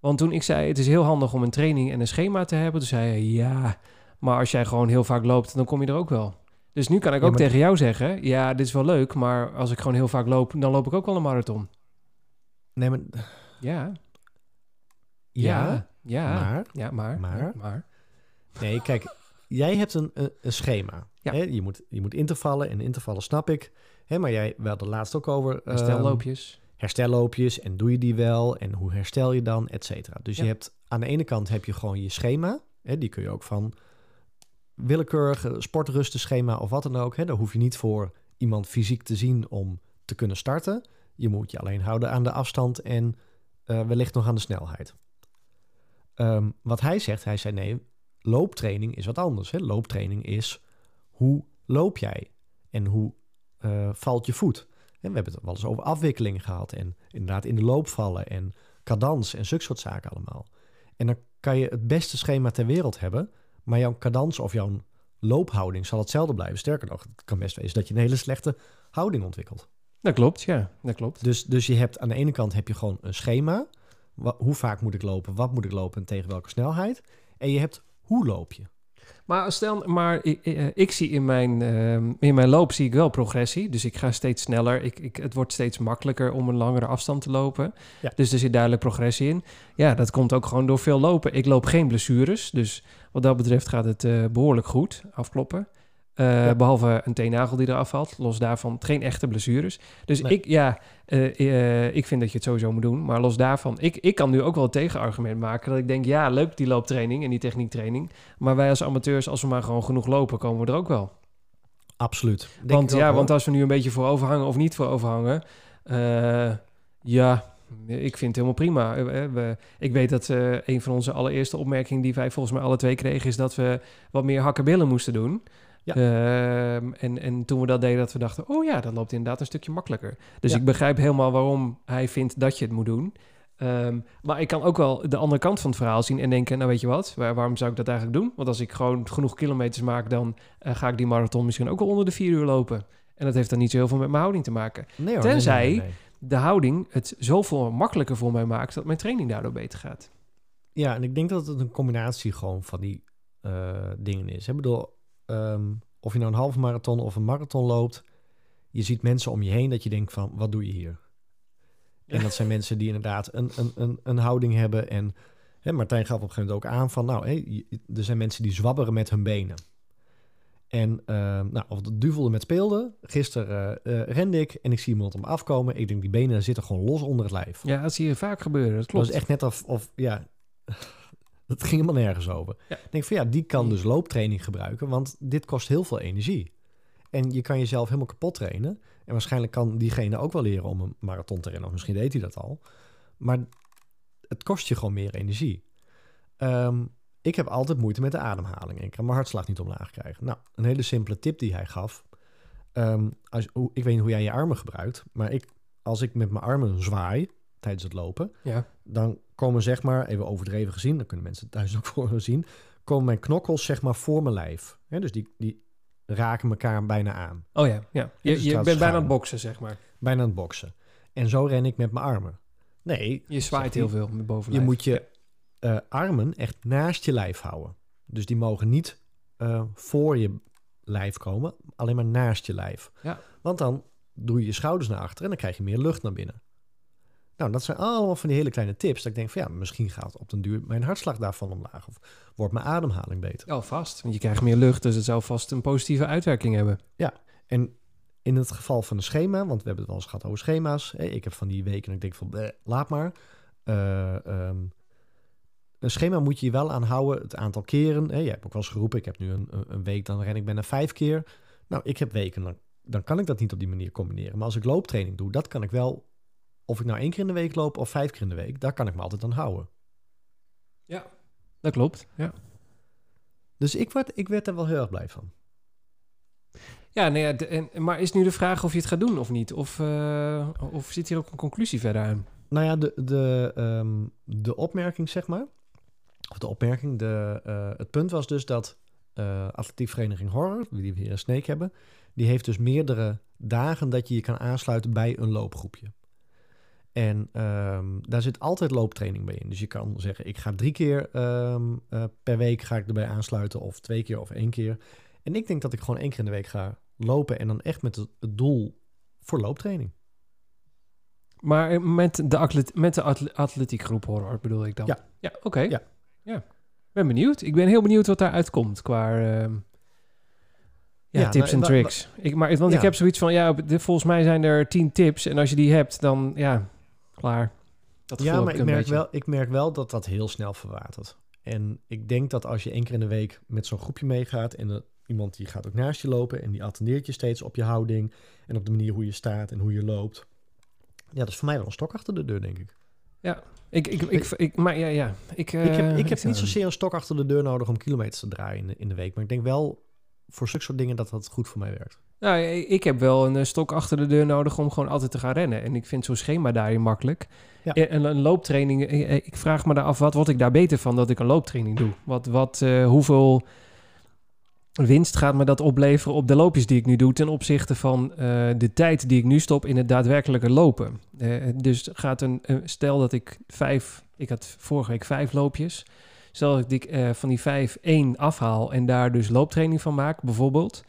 Want toen ik zei, het is heel handig om een training en een schema te hebben, toen zei hij, ja, maar als jij gewoon heel vaak loopt, dan kom je er ook wel. Dus nu kan ik
Ja,
ook
maar-
tegen jou zeggen, ja, dit is wel leuk, maar als ik gewoon heel vaak loop, dan loop ik ook wel een marathon.
Nee, maar...
Ja,
Ja,
ja, ja,
maar...
ja, maar,
maar-
maar.
Nee, kijk, jij hebt een, een, een schema.
Ja.
Hè? Je, moet, je moet intervallen en intervallen snap ik. Hè? Maar jij, we hadden laatst ook over... ehm,
Herstelloopjes.
herstelloopjes en doe je die wel en hoe herstel je dan, et cetera. Dus
Ja.
je hebt aan de ene kant heb je gewoon je schema. Hè, die kun je ook van willekeurige sportrustenschema of wat dan ook. Hè, daar hoef je niet voor iemand fysiek te zien om te kunnen starten. Je moet je alleen houden aan de afstand en eh, wellicht nog aan de snelheid. Ehm, wat hij zegt, hij zei nee, looptraining is wat anders. Hè. Looptraining is hoe loop jij en hoe eh, valt je voet. En we hebben het wel eens over afwikkeling gehad. En inderdaad in de loop vallen en cadans en zulke soort zaken allemaal. En dan kan je het beste schema ter wereld hebben. Maar jouw cadans of jouw loophouding zal hetzelfde blijven. Sterker nog, het kan best wezen dat je een hele slechte houding ontwikkelt.
Dat klopt, ja, dat klopt.
Dus, dus je hebt aan de ene kant heb je gewoon een schema. Hoe vaak moet ik lopen? Wat moet ik lopen en tegen welke snelheid? En je hebt hoe loop je?
Maar stel, maar ik, ik, zie in mijn, ehm, in mijn loop zie ik wel progressie. Dus ik ga steeds sneller. Ik, ik, het wordt steeds makkelijker om een langere afstand te lopen.
Ja.
Dus er zit duidelijk progressie in. Ja, dat komt ook gewoon door veel lopen. Ik loop geen blessures. Dus wat dat betreft gaat het eh, behoorlijk goed afkloppen. Eh, Behalve een teennagel die eraf valt. Los daarvan geen echte blessures. Dus
Nee.
ik, ja, eh, eh, ik vind dat je het sowieso moet doen. Maar los daarvan, ik, ik kan nu ook wel het tegenargument maken. Dat ik denk, ja, leuk die looptraining en die techniektraining. Maar wij als amateurs, als we maar gewoon genoeg lopen, komen we er ook wel.
Absoluut. Denk
want ja, want als we nu een beetje voor overhangen of niet voor overhangen, ja, ik vind het helemaal prima. We, ik weet dat een van onze allereerste opmerkingen die wij volgens mij alle twee kregen, is dat we wat meer hakkenbillen moesten doen.
Ja.
Ehm, en, en toen we dat deden, dat we dachten, oh ja, dat loopt inderdaad een stukje makkelijker. Dus
Ja.
ik begrijp helemaal waarom hij vindt dat je het moet doen. Ehm, maar ik kan ook wel de andere kant van het verhaal zien en denken, nou weet je wat, waar- waarom zou ik dat eigenlijk doen? Want als ik gewoon genoeg kilometers maak, dan eh, ga ik die marathon misschien ook wel onder de vier uur lopen. En dat heeft dan niet zo heel veel met mijn houding te maken.
Nee hoor,
Tenzij-
nee, nee.
De houding het zoveel makkelijker voor mij maakt dat mijn training daardoor beter gaat.
Ja, en ik denk dat het een combinatie gewoon van die eh, dingen is. Ik bedoel, ehm, of je nou een halve marathon of een marathon loopt, je ziet mensen om je heen dat je denkt van, wat doe je hier? En dat zijn mensen die inderdaad een, een, een, een houding hebben. En hè, Martijn gaf op een gegeven moment ook aan van, nou, hé, er zijn mensen die zwabberen met hun benen. En ehm, nou, of de duvel met speelde, gisteren eh, rende ik en ik zie iemand om afkomen. Ik denk, die benen zitten gewoon los onder het lijf.
Ja, dat zie je vaak gebeuren, dat
Dat
klopt.
is echt net of, of ja, dat ging helemaal nergens over.
Ja.
Ik denk van ja, die kan dus looptraining gebruiken, want dit kost heel veel energie. En je kan jezelf helemaal kapot trainen. En waarschijnlijk kan diegene ook wel leren om een marathon te rennen, of misschien deed hij dat al. Maar het kost je gewoon meer energie. Ehm, ik heb altijd moeite met de ademhaling. Ik kan mijn hartslag niet omlaag krijgen. Nou, een hele simpele tip die hij gaf. Ehm, als, ik weet niet hoe jij je armen gebruikt, maar ik, als ik met mijn armen zwaai tijdens het lopen,
Ja.
dan komen zeg maar, even overdreven gezien, dan kunnen mensen thuis ook voor zien, komen mijn knokkels zeg maar voor mijn lijf. Hè, dus die, die raken elkaar bijna aan.
Oh ja, ja. Je,
dus
je bent bijna aan het boksen, zeg maar.
Bijna aan het boksen. En zo ren ik met mijn armen. Nee,
Je zwaait heel veel met bovenlijf.
Je moet je eh, armen echt naast je lijf houden. Dus die mogen niet eh, voor je lijf komen, alleen maar naast je lijf.
Ja.
Want dan doe je je schouders naar achteren en dan krijg je meer lucht naar binnen. Nou, dat zijn allemaal van die hele kleine tips. Dat ik denk van ja, misschien gaat op den duur mijn hartslag daarvan omlaag. Of wordt mijn ademhaling beter.
Ja, vast. Want je krijgt meer lucht, dus het zou vast een positieve uitwerking hebben.
En in het geval van een schema, want we hebben het wel eens gehad over schema's. Ik heb van die weken en ik denk van, bleh, laat maar. Ehm, een schema moet je je wel aanhouden, het aantal keren. Hè, je hebt ook wel eens geroepen, ik heb nu een, een- een week, dan ren ik bijna vijf keer. Nou, ik heb weken, dan, dan kan ik dat niet op die manier combineren. Maar als ik looptraining doe, dat kan ik wel, of ik nou één keer in de week loop of vijf keer in de week, daar kan ik me altijd aan houden.
Dat klopt, ja.
Dus ik, word, ik werd er wel heel erg blij van.
Ja, nee, ja, de- en, maar is nu de vraag of je het gaat doen of niet? Of, eh, of zit hier ook een conclusie verder aan?
Nou ja, de, de, ehm, de opmerking, zeg maar. Of de opmerking, de, eh, het punt was dus dat eh atletiekvereniging Horror, die we hier in Sneek hebben, die heeft dus meerdere dagen dat je je kan aansluiten bij een loopgroepje. En ehm, daar zit altijd looptraining bij in. Dus je kan zeggen, ik ga drie keer ehm, eh, per week ga ik erbij aansluiten. Of twee keer of één keer. En ik denk dat ik gewoon één keer in de week ga lopen. En dan echt met het, het doel voor looptraining.
Maar eh, met de, atlet met de atle atletiekgroep horror bedoel ik dan?
Ja.
Ja, oké.
Ja.
ja. Ben benieuwd. Ik ben heel benieuwd wat daaruit komt qua ehm, ja,
Ja,
tips en
nou, wa-
tricks. Ik, maar, want
Ja.
ik heb zoiets van, ja, volgens mij zijn er tien tips. En als je die hebt, dan ja, klaar. Dat
ja, maar ik merk,
beetje.
wel, ik merk wel dat dat heel snel verwatert. En ik denk dat als je één keer in de week met zo'n groepje meegaat... en er- iemand die gaat ook naast je lopen... en die attendeert je steeds op je houding... en op de manier hoe je staat en hoe je loopt... Ja, dat is voor mij wel een stok achter de deur, denk ik.
Ik, ik, ik, ik, maar ja, ja. Ik,
ik heb,
eh,
ik heb niet zozeer een stok achter de deur nodig om kilometers te draaien in de, in de week. Maar ik denk wel voor zulke soort dingen dat dat goed voor mij werkt.
Nou, ik heb wel een eh, stok achter de deur nodig om gewoon altijd te gaan rennen. En ik vind zo'n schema daarin makkelijk.
Ja.
En en een looptraining, eh, eh, ik vraag me daar af, wat word ik daar beter van dat ik een looptraining doe? Wat, wat, eh, hoeveel winst gaat me dat opleveren op de loopjes die ik nu doe... ten opzichte van eh, de tijd die ik nu stop in het daadwerkelijke lopen? Eh, dus gaat een- stel dat ik vijf, ik had vorige week vijf loopjes... Stel dat ik eh, van die vijf één afhaal en daar dus looptraining van maak, bijvoorbeeld...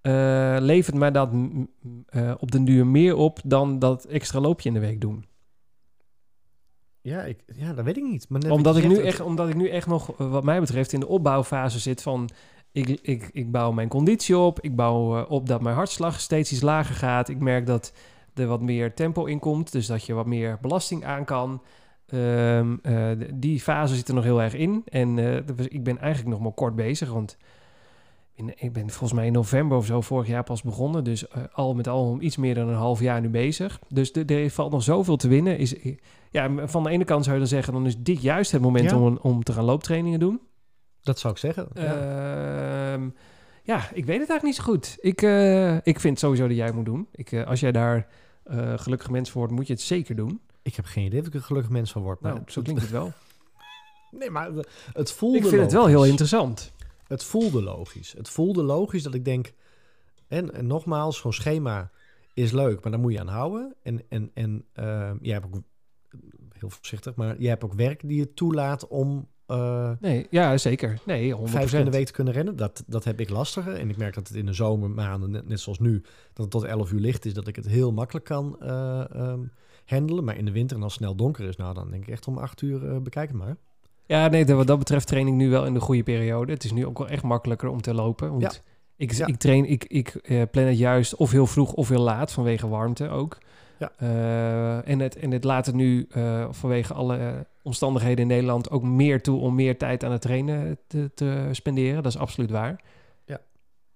eh, levert mij dat eh, op den duur meer op dan dat extra loopje in de week doen.
Ja, ik, ja dat weet ik niet. Maar
Omdat ik, nu echt, omdat ik nu echt nog, wat mij betreft, in de opbouwfase zit van... Ik, ik, ik bouw mijn conditie op. Ik bouw op dat mijn hartslag steeds iets lager gaat. Ik merk dat er wat meer tempo in komt. Dus dat je wat meer belasting aan kan. Ehm, eh, die fase zit er nog heel erg in. En eh, ik ben eigenlijk nog maar kort bezig. Want in, ik ben volgens mij in november of zo vorig jaar pas begonnen. Dus eh, al met al iets meer dan een half jaar nu bezig. Dus er valt nog zoveel te winnen. Is, ja, van de ene kant zou je dan zeggen... dan is dit juist het moment
Ja.
om, om te gaan looptrainingen doen.
Dat zou ik zeggen. Ja.
Ehm, ja, ik weet het eigenlijk niet zo goed. Ik, ik vind sowieso dat jij het moet doen. Ik, als jij daar gelukkig mens voor wordt, moet je het zeker doen.
Ik heb geen idee of ik een gelukkig mens van word. Maar
Nou, zo klinkt het wel.
Nee, maar het voelde
ik vind het wel heel interessant.
Het voelde logisch. Het voelde logisch dat ik denk... En, en nogmaals, zo'n schema is leuk, maar daar moet je aan houden. En, en, en ehm, jij hebt ook... Heel voorzichtig, maar jij hebt ook werk die je toelaat om... eh,
Nee, ja, zeker. Nee, 100%.
vijf keer in de week te kunnen rennen. Dat, dat heb ik lastiger. En ik merk dat het in de zomermaanden, net, net zoals nu, dat het tot 11 uur licht is, dat ik het heel makkelijk kan eh ehm, handelen. Maar in de winter en als het snel donker is, nou dan denk ik echt om 8 uur eh bekijk het maar.
Ja, nee, wat dat betreft train ik nu wel in de goede periode. Het is nu ook wel echt makkelijker om te lopen. Want
Ja.
ik,
Ja.
ik train, ik, ik eh, plan het juist of heel vroeg of heel laat vanwege warmte ook.
Ja.
Eh, en, het, en het laat het nu vanwege alle omstandigheden in Nederland ook meer toe om meer tijd aan het trainen te, te spenderen. Dat is absoluut waar.
Ja.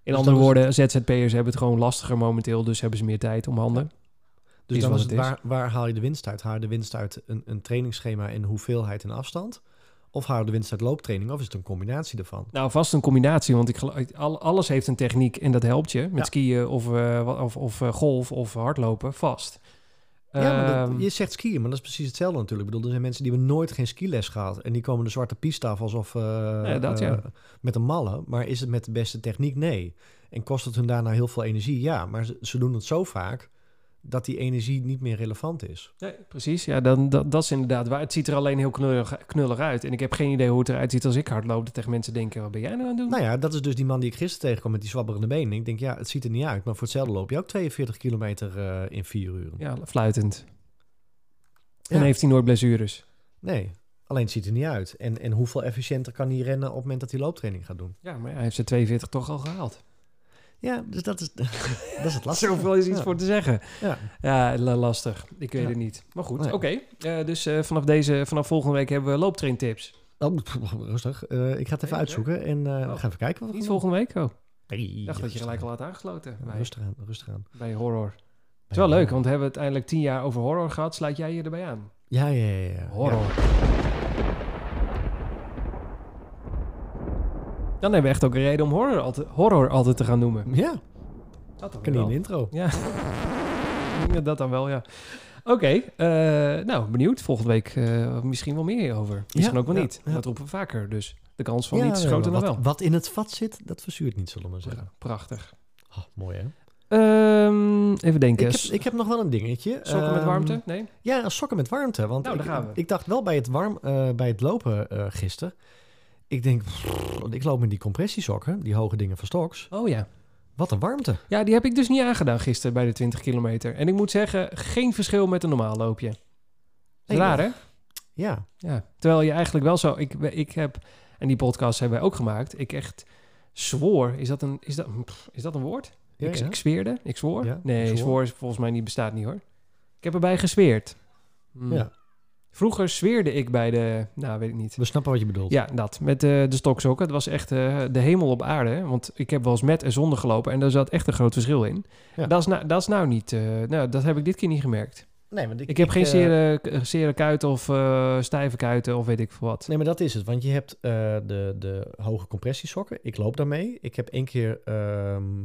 In
Dus
andere woorden, ZZP'ers hebben het gewoon lastiger momenteel, dus hebben ze meer tijd om handen.
Dus
Is
dan is het, waar, waar haal je de winst uit? Haal je de winst uit een, een trainingsschema in hoeveelheid en afstand? Of haal je de winst uit looptraining? Of is het een combinatie daarvan?
Nou, vast een combinatie, want ik geloof, alles heeft een techniek en dat helpt je. Met
Ja.
skiën of, eh, of, of eh, golf of hardlopen, vast.
Ja, maar dat-
Ehm,
je zegt skiën, maar dat is precies hetzelfde natuurlijk. Ik bedoel, er zijn mensen die hebben nooit geen skiles gehad. En die komen de zwarte piste af alsof eh,
Ja, dat, ja.
met een malle. Maar is het met de beste techniek? Nee. En kost het hun daarna heel veel energie? Ja, maar ze, ze doen het zo vaak dat die energie niet meer relevant is.
Nee, precies. Ja, dan, dat, dat is inderdaad waar. Het ziet er alleen heel knullig, knullig uit. En ik heb geen idee hoe het eruit ziet als ik hardloop. Dat tegen mensen denken, wat ben jij nou aan het doen?
Nou ja, dat is dus die man die ik gisteren tegenkwam met die zwabberende benen. Ik denk, ja, het ziet er niet uit. Maar voor hetzelfde loop je ook 42 kilometer eh, in vier uur.
Ja, fluitend. En
Ja.
heeft hij nooit blessures.
Nee, alleen het ziet er niet uit. En, en hoeveel efficiënter kan hij rennen op het moment dat hij looptraining gaat doen?
Ja, maar hij heeft zijn 42 toch al gehaald.
Ja, dus dat is, dat is het lastige.
Zoveel is iets
Ja.
voor te zeggen.
Ja.
Ja, la- lastig. Ik weet
Ja.
het niet. Maar goed,
Nee.
oké. Eh, dus eh, vanaf, deze, vanaf volgende week hebben we looptraintips.
Oh, rustig. Eh, ik ga het even uitzoeken en
Oh.
we gaan even kijken. Wat we
Niet volgende week? Oh.
Nee,
ik dacht dat je gelijk al had aangesloten bij,
Rustig aan, rustig aan.
bij horror. Het is wel leuk, want we hebben uiteindelijk tien jaar over horror gehad. Sluit jij je erbij aan?
Ja, ja, ja. ja.
Horror. Dan hebben we echt ook een reden om horror altijd, horror altijd te gaan noemen.
Ja,
Dat dan
kan intro.
Ja. ja, dat dan wel, ja. Oké, eh, nou, benieuwd. Volgende week eh, misschien wel meer over. Misschien ook wel
ja,
niet. Dat roepen we vaker. Dus de kans van niet is groter dan wel.
Wat in het vat zit, dat verzuurt niet, zullen we maar zeggen.
Prachtig.
Oh, mooi hè?
Ehm, even denken.
Ik heb, ik heb nog wel een dingetje.
Sokken met
Ehm,
warmte? Nee?
Ja, sokken met warmte. Want
Nou,
ik, dacht wel bij het, warm, eh, bij het lopen eh gisteren. Ik denk, pff, ik loop met die compressiesokken, die hoge dingen van Stoks.
Oh ja.
Wat een warmte.
Ja, die heb ik dus niet aangedaan gisteren bij de 20 kilometer. En ik moet zeggen, geen verschil met een normaal loopje. Is raar, hè?
Ja,
Ja. Terwijl je eigenlijk wel zo... Ik, ik heb... En die podcast hebben wij ook gemaakt. Ik echt zwoor. Is dat een, is dat, is dat een woord?
ja,
ik,
ja.
ik zweerde? Ik zwoor?
Ja,
nee,
zwoor.
zwoor is volgens mij niet bestaat niet, hoor. Ik heb erbij gezweerd. Hmm.
Ja.
Vroeger zweerde ik bij de... Nou, weet ik niet.
We snappen wat je bedoelt.
Ja, dat. Met de, de stoksokken. Het was echt eh, de hemel op aarde. Want ik heb wel eens met en zonder gelopen. En daar zat echt een groot verschil in.
Ja.
Dat, is nou, dat is nou niet... eh, nou, dat heb ik dit keer niet gemerkt.
Nee, want
Ik, heb geen
eh,
zere, zere kuiten of eh, stijve kuiten of weet ik veel wat.
Nee, maar dat is het. Want je hebt eh, de, de hoge compressiesokken. Ik loop daarmee. Ik heb één keer ehm,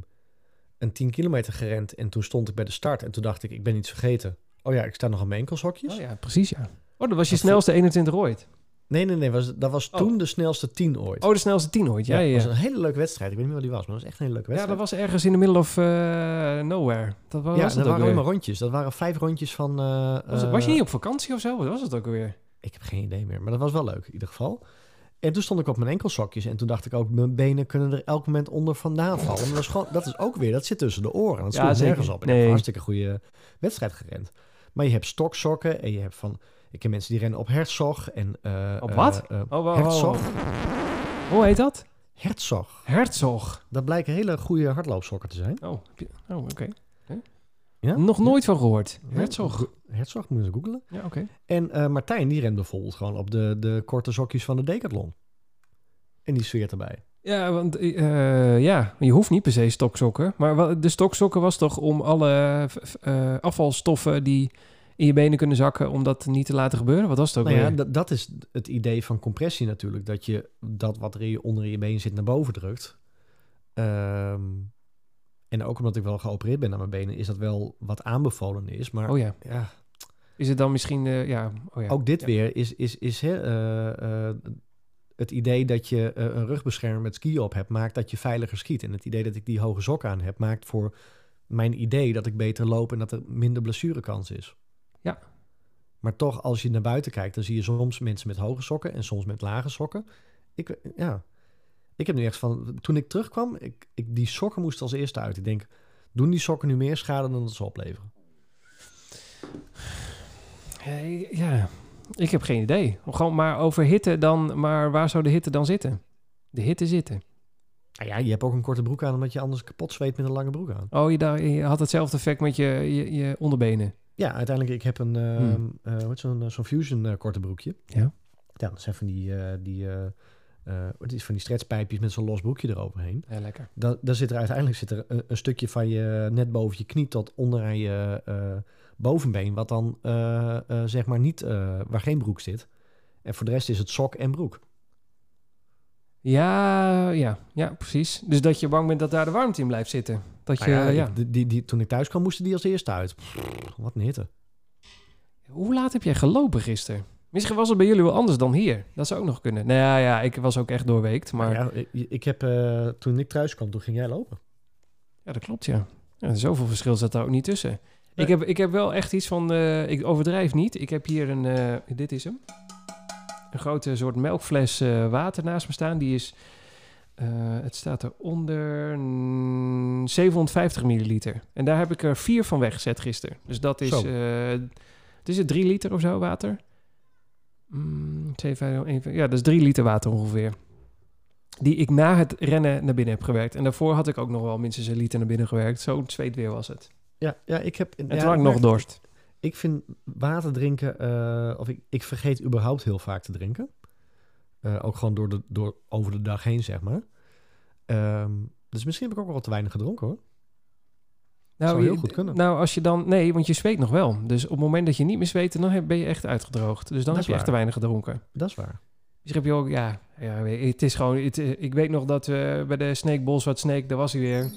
een 10 kilometer gerend. En toen stond ik bij de start. En toen dacht ik, ik ben iets vergeten. Oh ja, ik sta nog aan mijn enkelsokjes.
Oh ja, precies ja. Oh, dat was je
Dat
snelste 21 ooit.
Nee, nee, nee. Was, dat was
Oh.
toen de snelste 10 ooit.
Oh, de snelste 10 ooit. Ja, ja,
was
ja.
een hele leuke wedstrijd. Ik weet niet meer wat die was, maar dat was echt een hele leuke
Ja, dat
wedstrijd.
was ergens in the middle of eh, nowhere. Dat was,
ja,
was
dat
dat
waren maar rondjes. Dat waren vijf rondjes van... eh,
Was, het-
eh,
was je niet op vakantie of zo? Wat was het ook alweer?
Ik heb geen idee meer, maar dat was wel leuk in ieder geval. En toen stond ik op mijn enkelsokjes en toen dacht ik ook, mijn benen kunnen er elk moment onder vandaan vallen. En dat is, gewoon, dat is ook weer, dat zit tussen de oren. Dat
Ja,
sloeg
zeker.
nergens op. Heb
Nee.
een hartstikke goede wedstrijd gerend. Maar je hebt stoksokken en je hebt van, ik heb mensen die rennen op Herzog en... eh,
Op
eh,
wat?
eh,
Oh, wow,
Herzog.
Hoe heet dat?
Herzog.
Herzog.
Dat blijken hele goede hardloopsokken te zijn.
Oh, oh oké. Huh?
Ja?
Nog nooit van gehoord. Herzog.
Herzog, moet je googlen.
Ja, oké.
En eh, Martijn, die rent bijvoorbeeld gewoon op de, de korte sokjes van de Decathlon. En die zweert erbij.
Ja, want eh, ja, je hoeft niet per se stoksokken. Maar de stoksokken was toch om alle eh, afvalstoffen die in je benen kunnen zakken, om dat niet te laten gebeuren? Wat was het ook
Nou ja,
weer?
dat, dat is het idee van compressie natuurlijk. Dat je dat wat er in je- onder je been zit naar boven drukt. Ehm, en ook omdat ik wel geopereerd ben aan mijn benen, is dat wel wat aanbevolen is. Maar
Oh ja.
ja,
Is het dan misschien, eh, ja, oh ja.
ook dit
Ja.
weer is, is, is hè, eh, eh, het idee dat je een rugbeschermer met skiën op hebt, maakt dat je veiliger skiet. En het idee dat ik die hoge sok aan heb, maakt voor mijn idee dat ik beter loop en dat er minder blessurekans is.
Ja.
Maar toch, als je naar buiten kijkt, dan zie je soms mensen met hoge sokken en soms met lage sokken. Ik, ja, ik heb nu echt van, toen ik terugkwam, ik, ik, die sokken moesten als eerste uit. Ik denk, doen die sokken nu meer schade dan dat ze opleveren?
Ja, ik heb geen idee. Gewoon maar over hitte dan, maar waar zou de hitte dan zitten? De hitte zitten.
Nou ja, je hebt ook een korte broek aan, omdat je anders kapot zweet met een lange broek aan.
Oh, je had hetzelfde effect met je, je, je onderbenen.
Ja, uiteindelijk, ik heb een, eh
Hmm.
eh, wat is zo'n eh, zo'n Fusion eh, korte broekje.
Ja.
Ja, dat zijn van die, eh, die, eh, eh, wat is van die stretchpijpjes met zo'n los broekje eroverheen.
Ja, lekker.
Da daar zit er uiteindelijk zit er een, een stukje van je net boven je knie tot onderaan je eh, bovenbeen, wat dan eh, eh, zeg maar niet, eh, waar geen broek zit. En voor de rest is het sok en broek.
Ja, ja, ja, precies. Dus dat je bang bent dat daar de warmte in blijft zitten. Dat je,
Nou
ja,
ik- die, die, die- toen ik thuis kwam, moesten die als eerste uit. Pff, wat een hitte.
Hoe laat heb jij gelopen gisteren? Misschien was het bij jullie wel anders dan hier. Dat zou ook nog kunnen. Nou ja, ja ik was ook echt doorweekt. Maar ja,
Ja, ik, ik heb, eh, toen ik thuis kwam, toen ging jij lopen.
dat klopt, ja. ja. Zoveel verschil zat daar ook niet tussen.
Nee.
Ik, heb, ik heb wel echt iets van... eh, ik overdrijf niet. Ik heb hier een... eh, dit is hem. Een grote soort melkfles water naast me staan. Die is... eh, het staat eronder... mm, 750 milliliter. En daar heb ik er vier van weggezet gisteren. Dus dat is... Eh het is het drie liter of zo water? Mm, vijf- ja, dat is drie liter water ongeveer. Die ik na het rennen naar binnen heb gewerkt. En daarvoor had ik ook nog wel minstens een liter naar binnen gewerkt. Zo'n zweet weer was het.
Ja, ja ik heb...
En
ja,
toen had ik
ik
nog dorst.
Ik vind water drinken, eh, of ik, ik vergeet überhaupt heel vaak te drinken. Eh, ook gewoon door de, door, over de dag heen, zeg maar. Ehm, dus misschien heb ik ook wel te weinig gedronken hoor. zou heel goed kunnen.
Nou, als je dan... Nee, want je zweet nog wel. Dus op het moment dat je niet meer zweet, dan heb- ben je echt uitgedroogd. Dus dan
Dat
heb je echt te weinig gedronken.
Dat is waar.
Dus heb je ook... Ja, ja het is gewoon... Het, eh, ik weet nog dat we bij de Snake Balls wat Snake, daar was hij weer...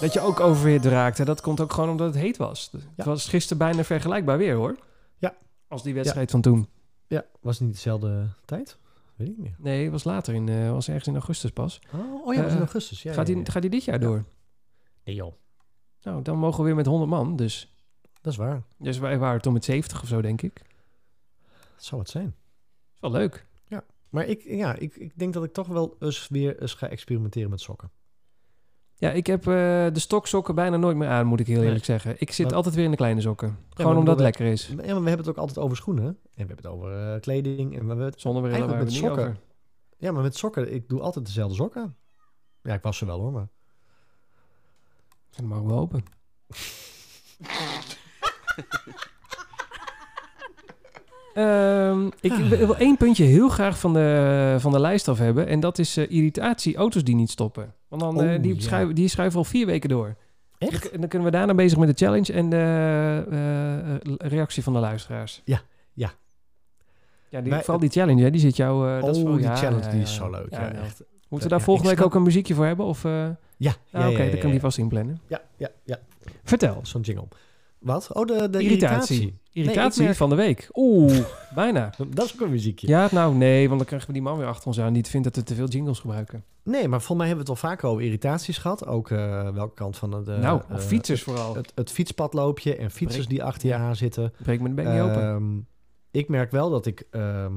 Dat je ook overhit raakte. Dat komt ook gewoon omdat het heet was. Het was gisteren bijna vergelijkbaar weer, hoor.
Ja.
Als die wedstrijd van toen.
Ja, was het niet dezelfde tijd? Weet ik niet.
Nee, het was later in... eh was ergens in augustus pas.
Oh, oh ja, was in
Eh,
augustus. Ja,
gaat,
ja,
hij,
ja.
gaat hij dit jaar
Ja.
door?
Nee joh,
Nou, dan mogen we weer met 100 man. Dus,
dat is waar.
dus wij waren toen met 70 of zo, denk ik.
Dat zou het zijn.
is wel leuk.
Maar ik, ja, ik, ik denk dat ik toch wel eens weer eens ga experimenteren met sokken.
Ja, ik heb eh, de stoksokken bijna nooit meer aan, moet ik heel
Nee.
eerlijk zeggen. Ik zit
Maar-
altijd weer in de kleine sokken. Gewoon omdat het lekker is.
Ja, maar we hebben het ook altijd over schoenen. En we hebben het over eh, kleding. En we hebben het,
Zonder brillen waar we
met
niet
sokken.
over.
ja, maar met sokken, ik doe altijd dezelfde sokken. Ja, ik was ze wel hoor, maar...
Dat mag wel open. Ehm, ik wil één puntje heel graag van de, van de lijst af hebben. En dat is eh, irritatie auto's die niet stoppen. Want dan, eh,
Oeh,
die,
ja.
schuiven, die schuiven al vier weken door.
Echt?
Dan, dan kunnen we daarna bezig met de challenge en de eh, reactie van de luisteraars.
Ja, ja.
Ja, die,
Wij-
vooral die challenge, hè, die zit jou... dat is
oh,
wel-
die
ja,
challenge,
ja,
die is zo leuk. Ja, echt.
Moeten we daar volgende week
snap-
ook een muziekje voor hebben? Of,
Ja, ja,
ah, Oké,
ja, ja,
dan kan
ja.
die vast inplannen.
Ja, ja, ja.
Vertel.
Zo'n jingle. Wat? Oh, de, de
Irritatie.
irritatie.
Irritatie
Nee, ik merk-
van de week. Oeh, bijna.
Dat is ook een muziekje.
Ja, nou nee, want dan krijgen we die man weer achter ons aan die vindt dat we te veel jingles gebruiken.
Nee, maar volgens mij hebben we het al vaker over irritaties gehad. Ook eh, welke kant van het... eh,
nou,
eh,
fietsers vooral.
Het, het fietspadloopje en fietsers die achter je aan zitten.
Breek me de bek niet open.
Ehm, ik merk wel dat ik ehm,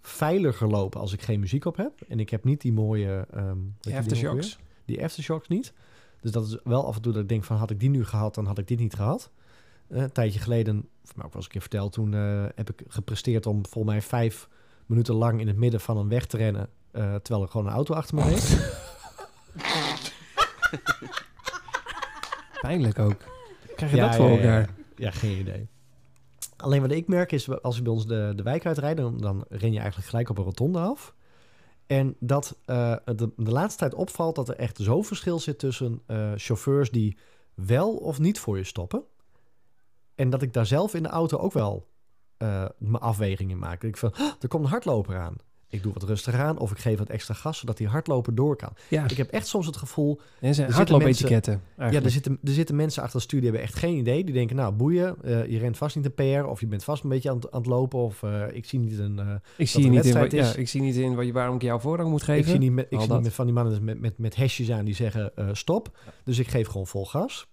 veiliger loop als ik geen muziek op heb. En ik heb niet die mooie... je
Die aftershocks.
Die aftershocks niet. Dus dat is wel af en toe dat ik denk van... had ik die nu gehad, dan had ik dit niet gehad. Eh, een tijdje geleden, of mij ook wel eens een keer verteld... toen eh, heb ik gepresteerd om volgens mij vijf minuten lang... in het midden van een weg te rennen... eh, terwijl er gewoon een auto achter me reed.
Pijnlijk ook. Krijg je
Ja,
dat voor
ja,
elkaar?
Ja, geen idee. Alleen wat ik merk is, als je bij ons de, de wijk uitrijdt, dan, dan ren je eigenlijk gelijk op een rotonde af. En dat eh, de, laatste tijd opvalt dat er echt zo verschil zit tussen eh, chauffeurs die wel of niet voor je stoppen. En dat ik daar zelf in de auto ook wel eh, mijn afwegingen maak. Ik van, "Ah, er komt een hardloper aan. Ik doe wat rustiger aan of ik geef wat extra gas, zodat die hardloper door kan.
Ja,
Ik heb echt soms het gevoel,
en zijn hardloopetiketten.
ja, er zitten, er zitten mensen achter de studie die hebben echt geen idee. Die denken, nou boeien, eh, je rent vast niet een PR of je bent vast een beetje aan, het- aan het lopen of eh, ik zie niet een... eh,
ik, zie niet in, wat, ja, ik zie niet in wat je, waarom ik jou voorrang moet
ik
geven.
zie niet, met, ik zie niet met van die mannen met, met, met hashjes aan die zeggen stop. Dus ik geef gewoon vol gas.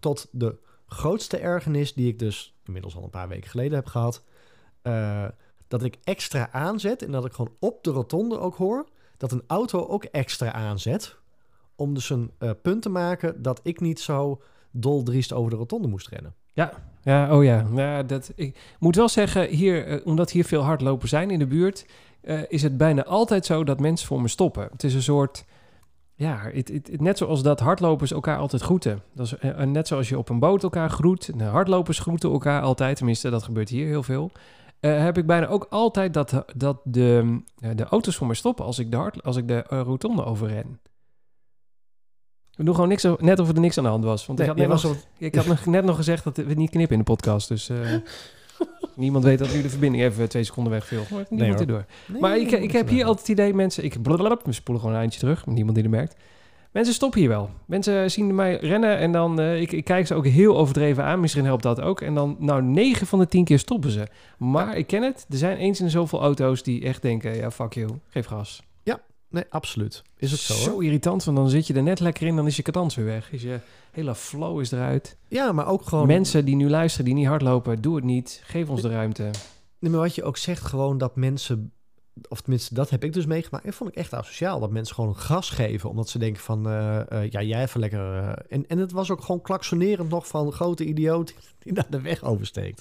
Tot de grootste ergernis die ik dus inmiddels al een paar weken geleden heb gehad. Dat ik extra aanzet en dat ik gewoon op de rotonde ook hoor dat een auto ook extra aanzet. Om dus een eh, punt te maken dat ik niet zo doldriest over de rotonde moest rennen.
Ja, oh ja. ja dat, ik moet wel zeggen, hier, eh, omdat hier veel hardlopers zijn in de buurt, eh, is het bijna altijd zo dat mensen voor me stoppen. Het is een soort, ja, net zoals dat hardlopers elkaar altijd groeten. Dat is, net zoals je op een boot elkaar groet. Hardlopers groeten elkaar altijd, tenminste dat gebeurt hier heel veel. Eh, heb ik bijna ook altijd dat, dat de, eh, de auto's voor me stoppen als ik de, hard, als ik de eh, rotonde overren. We doen gewoon niks, net of er niks aan de hand was. Want ik had net nog
was
ik had net nog gezegd dat we niet knippen in de podcast. Dus niemand weet dat nu de verbinding even twee seconden wegviel. Niemand erdoor.
Nee,
Maar ik, ik heb hier altijd het idee, mensen... Ik blablabla, we spoelen gewoon een eindje terug. Niemand die er merkt. Mensen stoppen hier wel. Mensen zien mij rennen en dan... eh, ik, ik kijk ze ook heel overdreven aan. Misschien helpt dat ook. En dan, nou, 9 van de 10 keer stoppen ze. Maar ik ken het. Er zijn eens in zoveel auto's die echt denken... Ja, fuck you. Geef gas.
Nee, absoluut. Is het zo,
Zo
hoor.
irritant, want dan zit je er net lekker in. Dan is je katans weer weg. Is je hele flow is eruit.
Ja, maar ook gewoon...
Mensen die nu luisteren, die niet hardlopen, doe het niet. Geef ons de ruimte.
Nee, maar wat je ook zegt, gewoon dat mensen... Of tenminste, dat heb ik dus meegemaakt. Dat vond ik echt asociaal. Dat mensen gewoon gas geven. Omdat ze denken van... eh, eh, ja, jij even lekker... eh, en, en het was ook gewoon klaksonerend nog van... grote idioot die naar de weg oversteekt.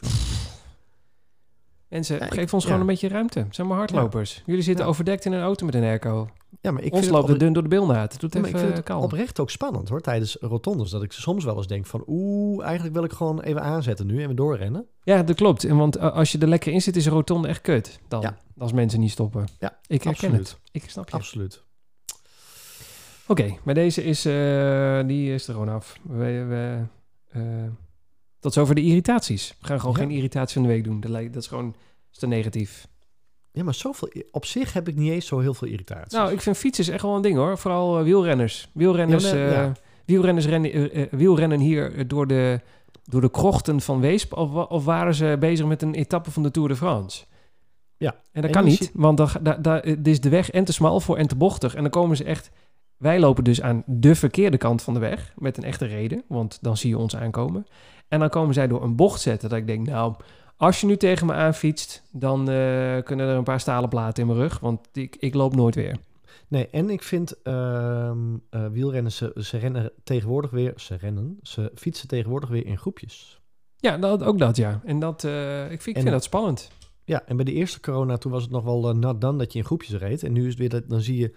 Mensen,
Ja, ik-
geef ons
ja.
gewoon een beetje ruimte. Zijn maar hardlopers. Jullie zitten overdekt in een auto met een airco.
Ja, maar ik
ons loopt
het,
dun door de bilnaad. Het
ja, maar ik
even
vind het
kalm.
oprecht ook spannend hoor. Tijdens rotondes. Dat ik soms wel eens denk van... Oeh, eigenlijk wil ik gewoon even aanzetten nu. En we doorrennen.
Ja, dat klopt. En want eh, als je er lekker in zit, is een rotonde echt kut. Dan,
Ja.
Als mensen niet stoppen.
Ja,
ik herken
absoluut.
het. Ik snap je.
Absoluut.
Oké, maar deze is, eh, die is er gewoon af. We, we, eh, tot zover de irritaties. We gaan gewoon
Ja.
geen irritatie van de week doen. Dat, lijkt- dat is gewoon is te negatief.
Ja, maar zoveel... Op zich heb ik niet eens zo heel veel irritatie.
Nou, ik vind fietsen is echt wel een ding hoor. Vooral eh, wielrenners. Wielrenners,
Ja,
eh, wielrenners rennen, eh, wielrennen hier door de, door de krochten van Weesp. Of, of waren ze bezig met een etappe van de Tour de France?
Ja.
En dat
En
kan niet, want dan, ga- da, da, is de weg en te smal voor en te bochtig. En dan komen ze echt wij lopen dus aan de verkeerde kant van de weg met een echte reden, want dan zie je ons aankomen. En dan komen zij door een bocht zetten dat ik denk, nou, als je nu tegen me aanfietst, dan eh, kunnen er een paar stalen platen in mijn rug, want ik, ik loop nooit weer.
Nee, en ik vind ehm eh, wielrenners, ze, ze rennen tegenwoordig weer, ze rennen, ze fietsen tegenwoordig weer in groepjes.
Ja, dat, ook dat ja. En dat, eh, ik, vind, ik
En-
vind dat spannend.
Ja, en bij de eerste corona, toen was het nog wel uh, not done dat je in groepjes reed. En nu is het weer, dat, dan zie je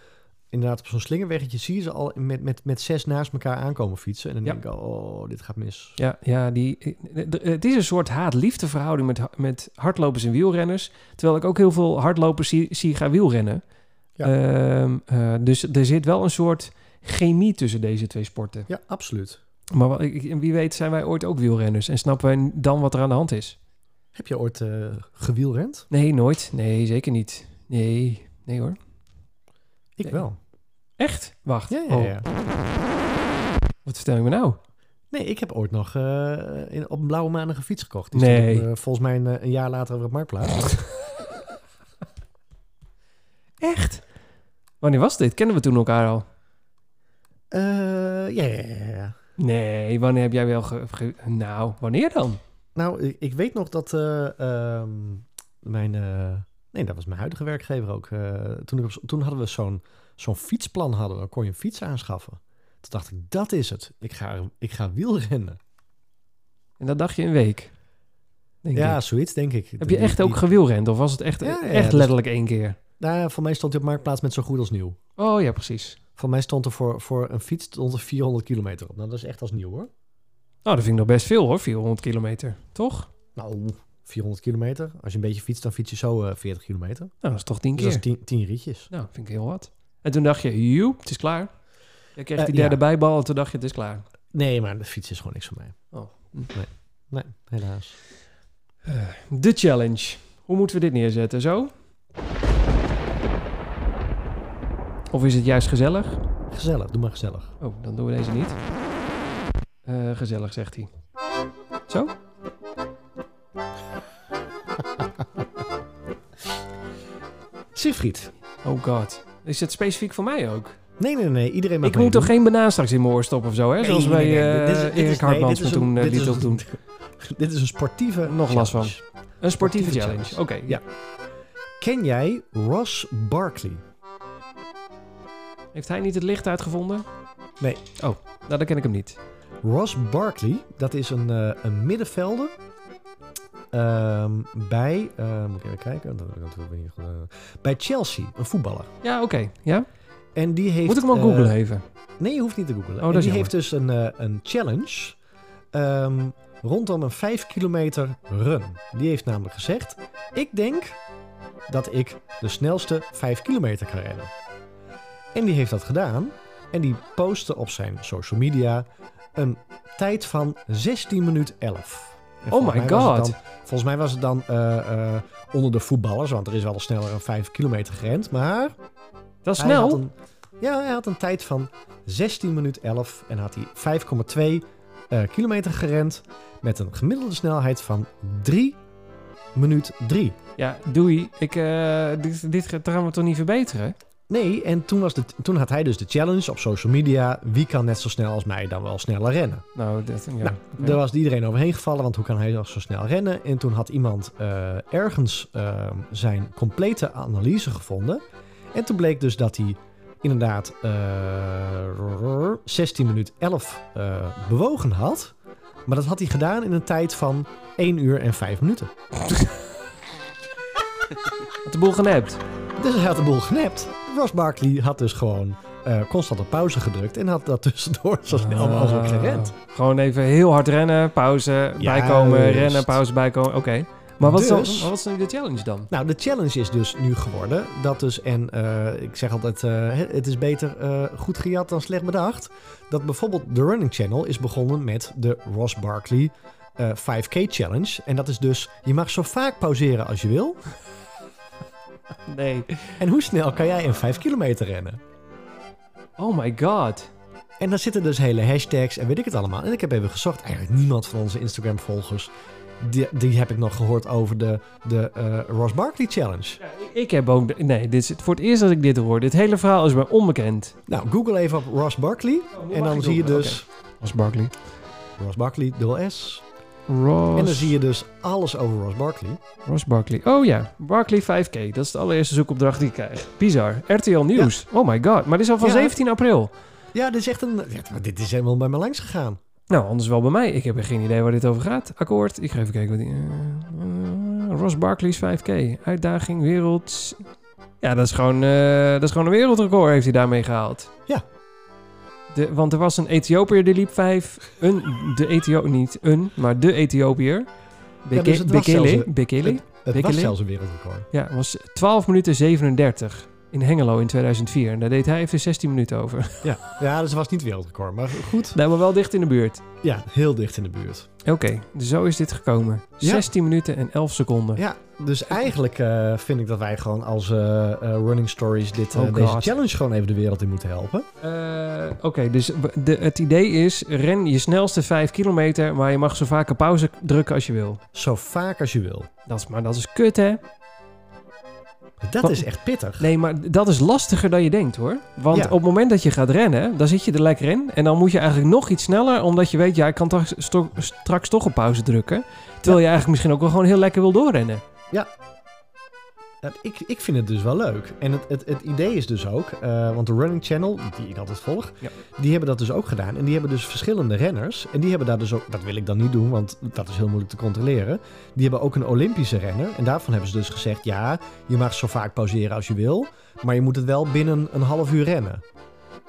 inderdaad op zo'n slingerweggetje, zie je ze al met, met, met zes naast elkaar aankomen fietsen. En dan
Ja.
denk ik, oh, dit gaat mis.
Ja, ja die, het is een soort haat-liefde verhouding met, met hardlopers en wielrenners. Terwijl ik ook heel veel hardlopers zie, zie gaan wielrennen.
Ja.
Ehm, eh, dus er zit wel een soort chemie tussen deze twee sporten.
Ja, absoluut.
Maar wat- wie weet zijn wij ooit ook wielrenners en snappen wij dan wat er aan de hand is.
Heb je ooit eh gewielrend?
Nee, nooit. Nee, zeker niet. Nee, nee hoor.
Ik
Nee.
wel.
Echt? Wacht.
Ja, ja,
Oh,
ja.
wat vertel je me nou?
Nee, ik heb ooit nog eh, in, op een blauwe maandag een fiets gekocht. Die
Nee.
stond, eh, volgens mij een, eh, een jaar later over het marktplaats.
Echt? Wanneer was dit? Kennen we toen elkaar al?
Eh, ja, ja.
Nee, wanneer heb jij wel ge... ge- nou, wanneer dan?
Nou, ik, ik weet nog dat eh, ehm, mijn... nee, dat was mijn huidige werkgever ook. Eh, toen, ik toen hadden we zo'n zo'n fietsplan. Hadden we, dan kon je een fiets aanschaffen. Toen dacht ik, dat is het. Ik ga, ik ga wielrennen.
En dat dacht je een week? Denk
Ja,
ik.
zoiets denk ik.
Heb je
Die-
echt ook gewielrend? Of was het echt,
Ja, ja,
echt
dus-
letterlijk één keer?
Nou, voor mij stond hij op marktplaats met zo goed als nieuw.
Oh ja, precies.
Voor mij stond er voor, voor een fiets stond er 400 kilometer op. Nou, dat is echt als nieuw hoor.
Nou, dat vind ik nog best veel hoor, 400 kilometer. Toch?
Nou, 400 kilometer. Als je een beetje fietst, dan fiets je zo eh 40 kilometer.
Nou, dat is toch tien
Dus
keer.
dat is 10, 10 rietjes.
Nou, vind ik heel wat. En toen dacht je, joep, het is klaar. Je kreeg
Eh,
die derde
ja.
bijbal en toen dacht je, het is klaar.
Nee, maar de fiets is gewoon niks voor mij.
Oh.
Nee, helaas.
De challenge. Hoe moeten we dit neerzetten? Zo? Of is het juist gezellig?
Gezellig, doe maar gezellig.
Oh, dan doen we deze niet. Eh, gezellig, zegt hij. Zo?
Siegfried.
Oh god. Is het specifiek voor mij ook?
Nee, nee, nee. Iedereen mag
Ik moet toch geen banaan straks in mijn oor stoppen of zo, hè? Zoals
nee,
bij
nee,
eh,
dit is- dit
Erik Hartmans me
een-
toen eh,
dit
liet
is een-
opdoen.
Dit is een sportieve
Nog last van.
challenge.
Een sportieve
sportieve
challenge. Oké.
Ja. Ken jij Ross Barkley?
Heeft hij niet het licht uitgevonden?
Nee.
Oh, nou dan ken ik hem niet.
Ross Barkley, dat is een, eh, een middenvelder ehm, bij, eh, moet ik even kijken, Dat- ik goed, eh, bij Chelsea, een voetballer.
Ja, oké. Ja?
En die heeft,
Moet ik hem ook
eh,
googlen even?
Nee, je hoeft niet te googlen.
Oh,
En die
jammer.
heeft dus een, eh, een challenge ehm, rondom een 5 kilometer run. Die heeft namelijk gezegd: Ik denk dat ik de snelste 5 kilometer kan rennen. En die heeft dat gedaan. En die postte op zijn social media een tijd van 16 minuten 11. En
Oh my god.
Volgens mij was het dan eh, eh, onder de voetballers, want er is wel sneller een 5 kilometer gerend. Maar
Dat is snel.
een- ja, hij had een tijd van 16 minuten 11 en had hij 5,2 eh, kilometer gerend met een gemiddelde snelheid van 3 minuut 3.
Ja, doei. Ik, dit, dit gaan we toch niet verbeteren?
Nee, en toen, was de, toen had hij dus de challenge op social media. Wie kan net zo snel als mij dan wel sneller rennen?
Nou, dat, ja.
Nou. Daar was iedereen overheen gevallen, want hoe kan hij zo snel rennen? En toen had iemand eh, ergens eh, zijn complete analyse gevonden. En toen bleek dus dat hij inderdaad eh 16 minuten 11 eh, bewogen had. Maar dat had hij gedaan in een tijd van 1 uur en 5 minuten.
Had de boel genept.
Dus hij had de boel genept. Ross Barkley had dus gewoon eh, constant op pauze gedrukt. En had dat tussendoor zo snel mogelijk
Ah,
gerend.
Gewoon even heel hard rennen, pauze, bijkomen, rennen, pauze, bijkomen. Oké. Maar wat, is dan,
Dus-
wat is dan de challenge dan?
Nou, de challenge is dus nu geworden dat dus, en eh, ik zeg altijd, eh, het is beter goed gejat dan slecht bedacht. Dat bijvoorbeeld de Running Channel is begonnen met de Ross Barkley eh, 5K Challenge. En dat is dus, je mag zo vaak pauzeren als je wil.
Nee.
En hoe snel kan jij een 5 kilometer rennen?
Oh my god.
En dan zitten dus hele hashtags en weet ik het allemaal. En ik heb even gezocht, eigenlijk niemand van onze Instagram-volgers die, die heb ik nog gehoord over de, de eh, Ross Barkley Challenge.
Ik heb ook... nee, dit is het voor het eerst dat ik dit hoor. Dit hele verhaal is mij onbekend.
Nou, google even op Ross Barkley. en dan zie je dus
Ross Barkley.
Ross Barkley, dubbel S.
Ross,
En dan zie je dus alles over Ross Barkley.
Ross Barkley. Oh ja, Barkley 5K. Dat is de allereerste zoekopdracht die ik krijg. Bizar. RTL Nieuws. Oh my god. Maar dit is al van
Ja.
17 april.
Ja, dit is echt een... ja, maar dit is helemaal bij me langs gegaan.
Nou, anders wel bij mij. Ik heb geen idee waar dit over gaat. Akkoord. Ik ga even kijken wat die... eh, Ross Barkley's 5K. Uitdaging wereld... Ja, dat is gewoon, eh, dat is gewoon een wereldrecord heeft hij daarmee gehaald.
Ja.
De, want er was een Ethiopiër die liep 5. Een, de Ethiopiër, niet een, maar de Ethiopiër.
Ja, dus het was
Bekele.
zelfs een-
Bekele.
Het, het was
Bekele?
zelfs een wereldrecord.
Ja, was 12 minuten 37 in Hengelo in 2004. En daar deed hij even 16 minuten over.
Ja, ja dus het was niet wereldrecord. Maar goed,
Nou, maar wel dicht in de buurt.
ja, heel dicht in de buurt.
Oké, dus zo is dit gekomen.
Ja.
16 minuten en 11 seconden.
Ja, dus eigenlijk eh, vind ik dat wij gewoon als eh, eh, Running Stories dit,
Oh
deze challenge gewoon even de wereld in moeten helpen.
Oké, dus de, het idee is: ren je snelste 5 kilometer, maar je mag zo vaak op pauze drukken als je wil.
Zo vaak als je wil.
Dat is, maar dat is kut, hè?
Dat is echt pittig.
Nee, maar dat is lastiger dan je denkt, hoor. Want
Ja.
op het moment dat je gaat rennen, dan zit je er lekker in. En dan moet je eigenlijk nog iets sneller, omdat je weet, ja, ik kan sto- straks toch op pauze drukken. Terwijl je eigenlijk misschien ook wel gewoon heel lekker wil doorrennen.
Ja, ik, ik vind het dus wel leuk. En het, het, het idee is dus ook, eh, want de Running Channel, die ik altijd volg,
Ja.
die hebben dat dus ook gedaan. En die hebben dus verschillende renners. En die hebben daar dus ook, dat wil ik dan niet doen, want dat is heel moeilijk te controleren. Die hebben ook een Olympische renner. En daarvan hebben ze dus gezegd, ja, je mag zo vaak pauzeren als je wil. Maar je moet het wel binnen een half uur rennen.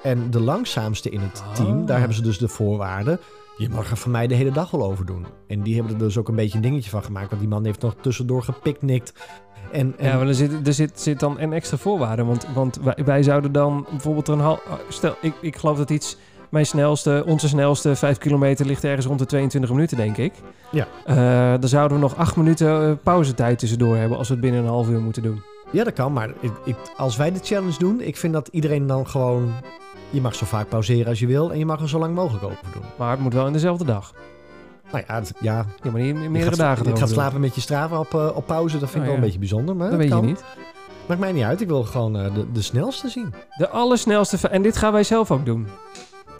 En de langzaamste in het team,
Ah.
daar hebben ze dus de voorwaarden. Je mag er van mij de hele dag wel over doen. En die hebben er dus ook een beetje een dingetje van gemaakt. Want die man heeft nog tussendoor gepicnict. En, en
Ja, maar er zit, er zit, zit dan een extra voorwaarde. Want, want wij, wij zouden dan bijvoorbeeld een half... Stel, ik, ik geloof dat iets... Mijn snelste, onze snelste 5 kilometer ligt ergens rond de 22 minuten, denk ik.
Ja.
Eh, dan zouden we nog 8 minuten eh, pauzetijd tussendoor hebben als we het binnen een half uur moeten doen.
Ja, dat kan. Maar ik, ik, als wij de challenge doen, ik vind dat iedereen dan gewoon... Je mag zo vaak pauzeren als je wil en je mag er zo lang mogelijk over doen.
Maar het moet wel in dezelfde dag.
Nou ja, het- ja
Ja, maar niet meerdere
gaat,
dagen
gaat
doen.
slapen met je straven op, eh, op pauze, dat vind ik
Oh,
wel een beetje bijzonder. Maar
Dat weet je niet.
Maakt mij niet uit, ik wil gewoon eh, de, de snelste zien.
De allersnelste... En dit gaan wij zelf ook doen.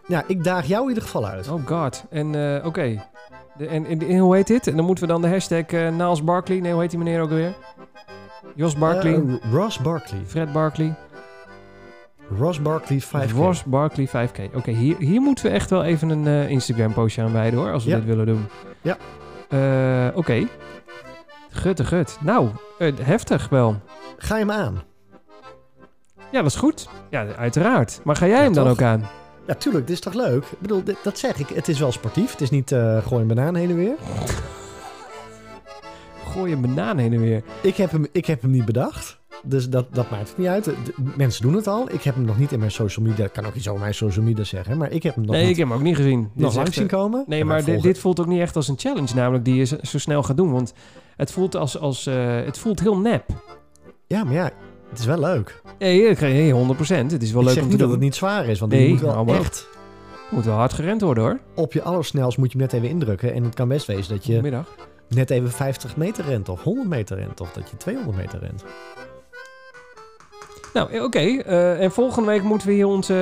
Ja, ik daag jou in ieder geval uit.
Oh god. En eh, oké. En, en, en hoe heet dit? En dan moeten we dan de hashtag Niles Barkley... Nee, hoe heet die meneer ook alweer? Jos Barkley.
Ross Barkley.
Fred Barkley.
Ross Barkley 5K.
Ross Barkley 5K. Oké, hier, hier moeten we echt wel even een eh, Instagram postje aan wijden hoor, als we
Ja.
dit willen doen.
Ja.
Eh, Oké. Gutte gut. Nou, eh, heftig wel.
Ga je hem aan?
Ja, dat is goed. Ja, uiteraard. Maar ga jij
Ja,
hem dan
toch?
ook aan?
Ja, tuurlijk, dit is toch leuk? Ik bedoel, dit- dat zeg ik. Het is wel sportief. Het is niet gooi een banaan heen en weer.
Gooi een banaan heen en weer.
Ik heb hem, ik heb hem niet bedacht. Dus dat, dat maakt het niet uit. De- mensen doen het al. Ik heb hem nog niet in mijn social media. Ik kan ook iets over mijn social media zeggen. Maar ik heb hem nog
nee,
niet
ik heb hem ook niet gezien.
Nog langs zien
eh,
komen.
Nee, maar dit, voelt ook niet echt als een challenge, namelijk die je zo- zo snel gaat doen. Want het voelt als, als eh, het voelt heel nep.
Ja, maar ja, het is wel leuk.
Nee, nee, 100%. Het is wel
ik
leuk
zeg
om te
dat
doen.
het niet zwaar is. Want
Nee,
moet wel
allemaal.
echt...
Moet wel hard gerend worden hoor.
Op je allersnelst moet je hem net even indrukken. En het kan best wezen dat je
Middag.
net even 50 meter rent. Of 100 meter rent. Of dat je 200 meter rent.
Nou, eh, oké. eh, en volgende week moeten we hier onze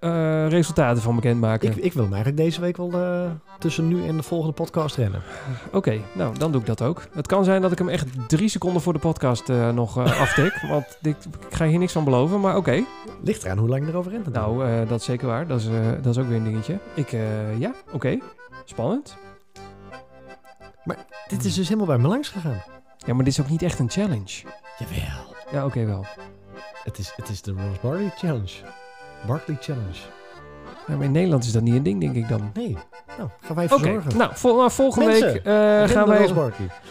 eh, resultaten van bekendmaken.
Ik, ik wil hem eigenlijk deze week wel tussen nu en de volgende podcast rennen.
Oké, nou, dan doe ik dat ook. Het kan zijn dat ik hem echt drie seconden voor de podcast nog aftik. Want ik, ik ga hier niks van beloven, maar oké.
Ligt eraan hoe lang je erover rent.
Nou, dat is zeker waar. Dat is, dat is ook weer een dingetje. Ik, ja, oké. Spannend.
Dit is dus helemaal bij me langs gegaan.
Ja, maar dit is ook niet echt een challenge.
Jawel.
Ja, oké wel.
Het is, het is de Ross Barkley Challenge. Barkley Challenge.
Ja, maar in Nederland is dat niet een ding, denk ik dan.
Nee. Nou, gaan wij even
Oké,
zorgen.
nou, vol- nou, volgende
Mensen,
week eh,
Ren
gaan wij...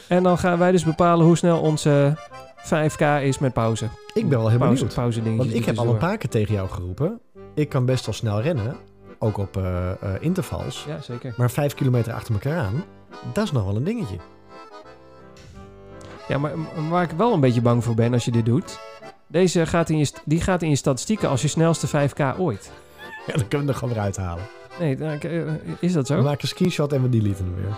En dan gaan wij dus bepalen hoe snel onze 5K is met pauze.
Ik ben wel heel
pauze,
benieuwd.
pauze
Want ik heb al een paar keer tegen jou geroepen. Ik kan best wel snel rennen. Ook op eh, eh, intervals.
Ja, zeker.
Maar vijf kilometer achter elkaar aan. Dat is nog wel een dingetje.
Ja, maar waar ik wel een beetje bang voor ben als je dit doet... Deze gaat in je, die gaat in je statistieken als je snelste 5K ooit.
Ja, dan kunnen we er gewoon weer uithalen.
Nee, eh, is dat
We
zo?
maken een screenshot en we deleten hem weer.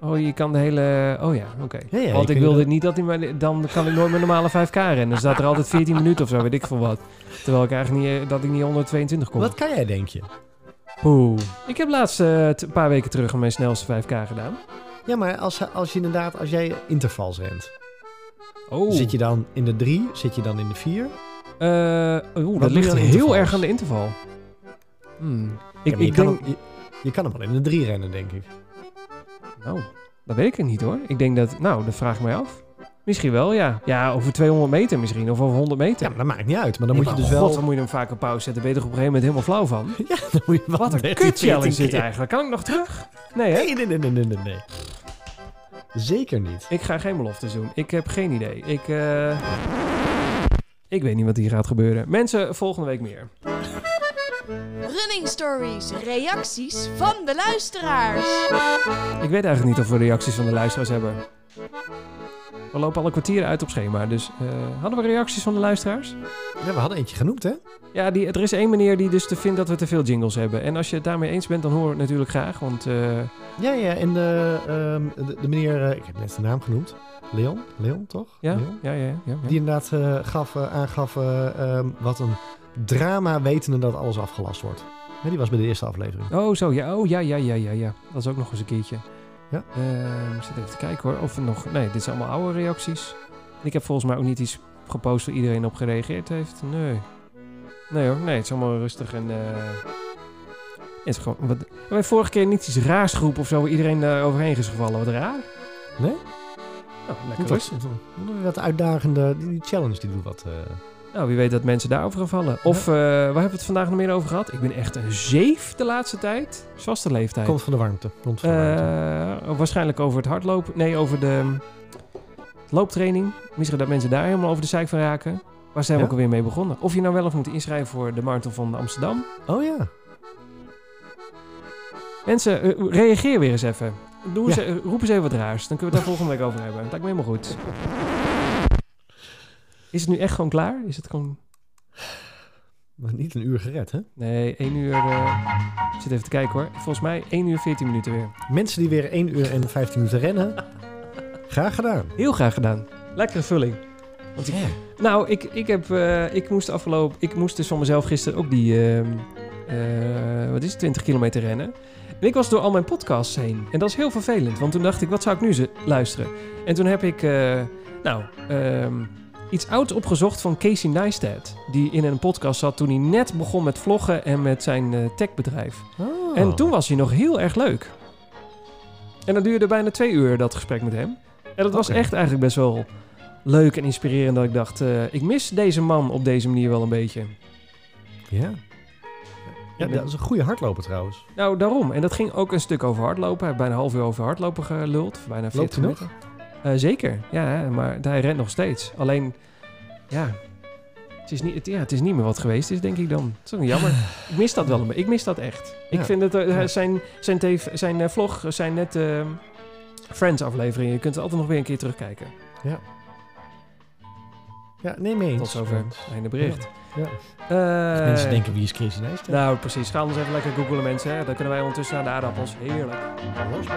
Oh, je kan de hele... Oh ja, oké.
Ja, ja, je
Want ik wilde
dat-
niet dat hij... mij- Dan kan ik nooit mijn normale 5K rennen. Dan staat er altijd 14 minuten of zo, weet ik veel wat. Terwijl ik eigenlijk niet... eh, Dat ik niet onder 22 kom.
Wat kan jij, denk je?
Oeh. Ik heb laatst eh, een paar weken terug mijn snelste 5K gedaan.
Ja, maar als, als je inderdaad, als jij intervals rent,
Oh.
zit je dan in de drie? Zit je dan in de vier?
Eh, oeh, dat ligt heel
intervals?
erg aan de interval. Hmm. Ik,
je,
ik
kan
denk...
hem, je, je kan hem wel in de drie rennen, denk ik.
Nou, dat weet ik niet hoor. Ik denk dat... Nou, dat vraag ik mij af. Misschien wel, ja. Ja, over 200 meter misschien. Of over 100 meter.
Ja, maar dat maakt niet uit. Maar dan
Nee,
moet je dus
God,
wel...
dan moet je hem vaak op pauze zetten. Ben je er op een gegeven moment helemaal flauw van?
Ja, dan moet je wel
Wat een
13,
kut challenge
14
dit
keer.
eigenlijk. Kan ik nog terug? Nee hè?
Nee, nee, nee, nee, nee, nee. Zeker niet.
Ik ga geen beloftes doen. Ik heb geen idee. Ik, eh, ik weet niet wat hier gaat gebeuren. Mensen, volgende week meer.
Running stories, reacties van de luisteraars.
Ik weet eigenlijk niet of we reacties van de luisteraars hebben. We lopen al een kwartier uit op schema. Dus eh, hadden we reacties van de luisteraars?
Ja, we hadden eentje genoemd, hè?
Ja, die, er is één meneer die dus te vindt dat we te veel jingles hebben. En als je het daarmee eens bent, dan hoor ik het natuurlijk graag. Want eh,
Ja, ja. En de, ehm, de, de meneer, eh, ik heb net zijn naam genoemd. Leon? Leon, toch?
ja,
Leon?
ja, ja, ja, ja.
Die inderdaad gaf, aangaf eh, ehm, wat een drama wetende dat alles afgelast wordt. Die was bij de eerste aflevering.
Oh, zo. Ja, oh, ja, ja, ja, ja, ja. Dat is ook nog eens een keertje.
Ja.
Ehm, ik zit even te kijken hoor. Of er nog... Nee, dit zijn allemaal oude reacties. Ik heb volgens mij ook niet iets gepost waar iedereen op gereageerd heeft. Nee. Nee hoor. Nee, het is allemaal rustig en... eh, het is gewoon... Wat, hebben wij vorige keer niet iets raars geroepen of zo... waar iedereen daar overheen is gevallen? Wat raar.
Nee?
Nou, lekker rustig.
wat, wat uitdagende... Die, die challenge die doet wat...
Nou, wie weet dat mensen daarover gaan vallen. Of, eh, waar hebben we het vandaag nog meer over gehad? Ik ben echt een zeef de laatste tijd. Vaste leeftijd.
komt van de warmte. Komt van de warmte.
Eh, waarschijnlijk over het hardlopen. Nee, over de mm, looptraining. Misschien dat mensen daar helemaal over de zeik van raken. Waar zijn we
Ja?
ook alweer mee begonnen? Of je nou wel of moet inschrijven voor de Marathon van Amsterdam.
Oh ja.
Mensen, eh, reageer weer eens even. Doe eens,
Ja.
eh, roep eens even wat raars. Dan kunnen we het daar volgende week over hebben. Dat lijkt me helemaal goed. Is het nu echt gewoon klaar? Is het gewoon...
Maar niet een uur gered, hè?
Nee, 1 uur... eh, Ik zit even te kijken hoor. Volgens mij 1 uur 14 minuten weer.
Mensen die weer 1 uur en 15 minuten rennen. Graag gedaan.
Heel graag gedaan. Lekkere vulling. Want ik, Nou, ik, ik, heb, eh, ik moest afgelopen... Ik moest dus van mezelf gisteren ook die... ehm, eh, wat is het? 20 kilometer rennen. En ik was door al mijn podcasts heen. En dat is heel vervelend. Want toen dacht ik, wat zou ik nu ze luisteren? En toen heb ik... eh, nou, ehm, iets ouds opgezocht van Casey Neistat. Die in een podcast zat toen hij net begon met vloggen en met zijn eh, techbedrijf.
Oh.
En toen was hij nog heel erg leuk. En dat duurde bijna twee uur, dat gesprek met hem. En dat was echt eigenlijk best wel leuk en inspirerend. Dat ik dacht, eh, ik mis deze man op deze manier wel een beetje.
Ja. Ja, dat is een goede hardloper trouwens.
Nou, daarom. En dat ging ook een stuk over hardlopen. Hij heeft bijna een half uur over hardlopen geluld. Bijna 40
Loopt
Eh, zeker, ja. Maar hij rent nog steeds. Alleen, ja... Het is, niet, het, ja, het is niet meer wat geweest is, denk ik dan. Het is ook jammer. Ik mis dat wel een beetje. Ik mis dat echt. Ik
Ja.
vind het, eh,
Ja.
zijn, zijn, tv zijn eh, vlog, zijn net eh, Friends-afleveringen. Je kunt het altijd nog weer een keer terugkijken.
Ja, neem mee eens.
Tot zover. Einde bericht.
Ja.
Eh,
Mensen denken, wie is Chrissy Neistat?
Nou, precies. Ga ons even lekker googlen, mensen. Hè. Dan kunnen wij ondertussen aan de aardappels. Heerlijk.
Bart.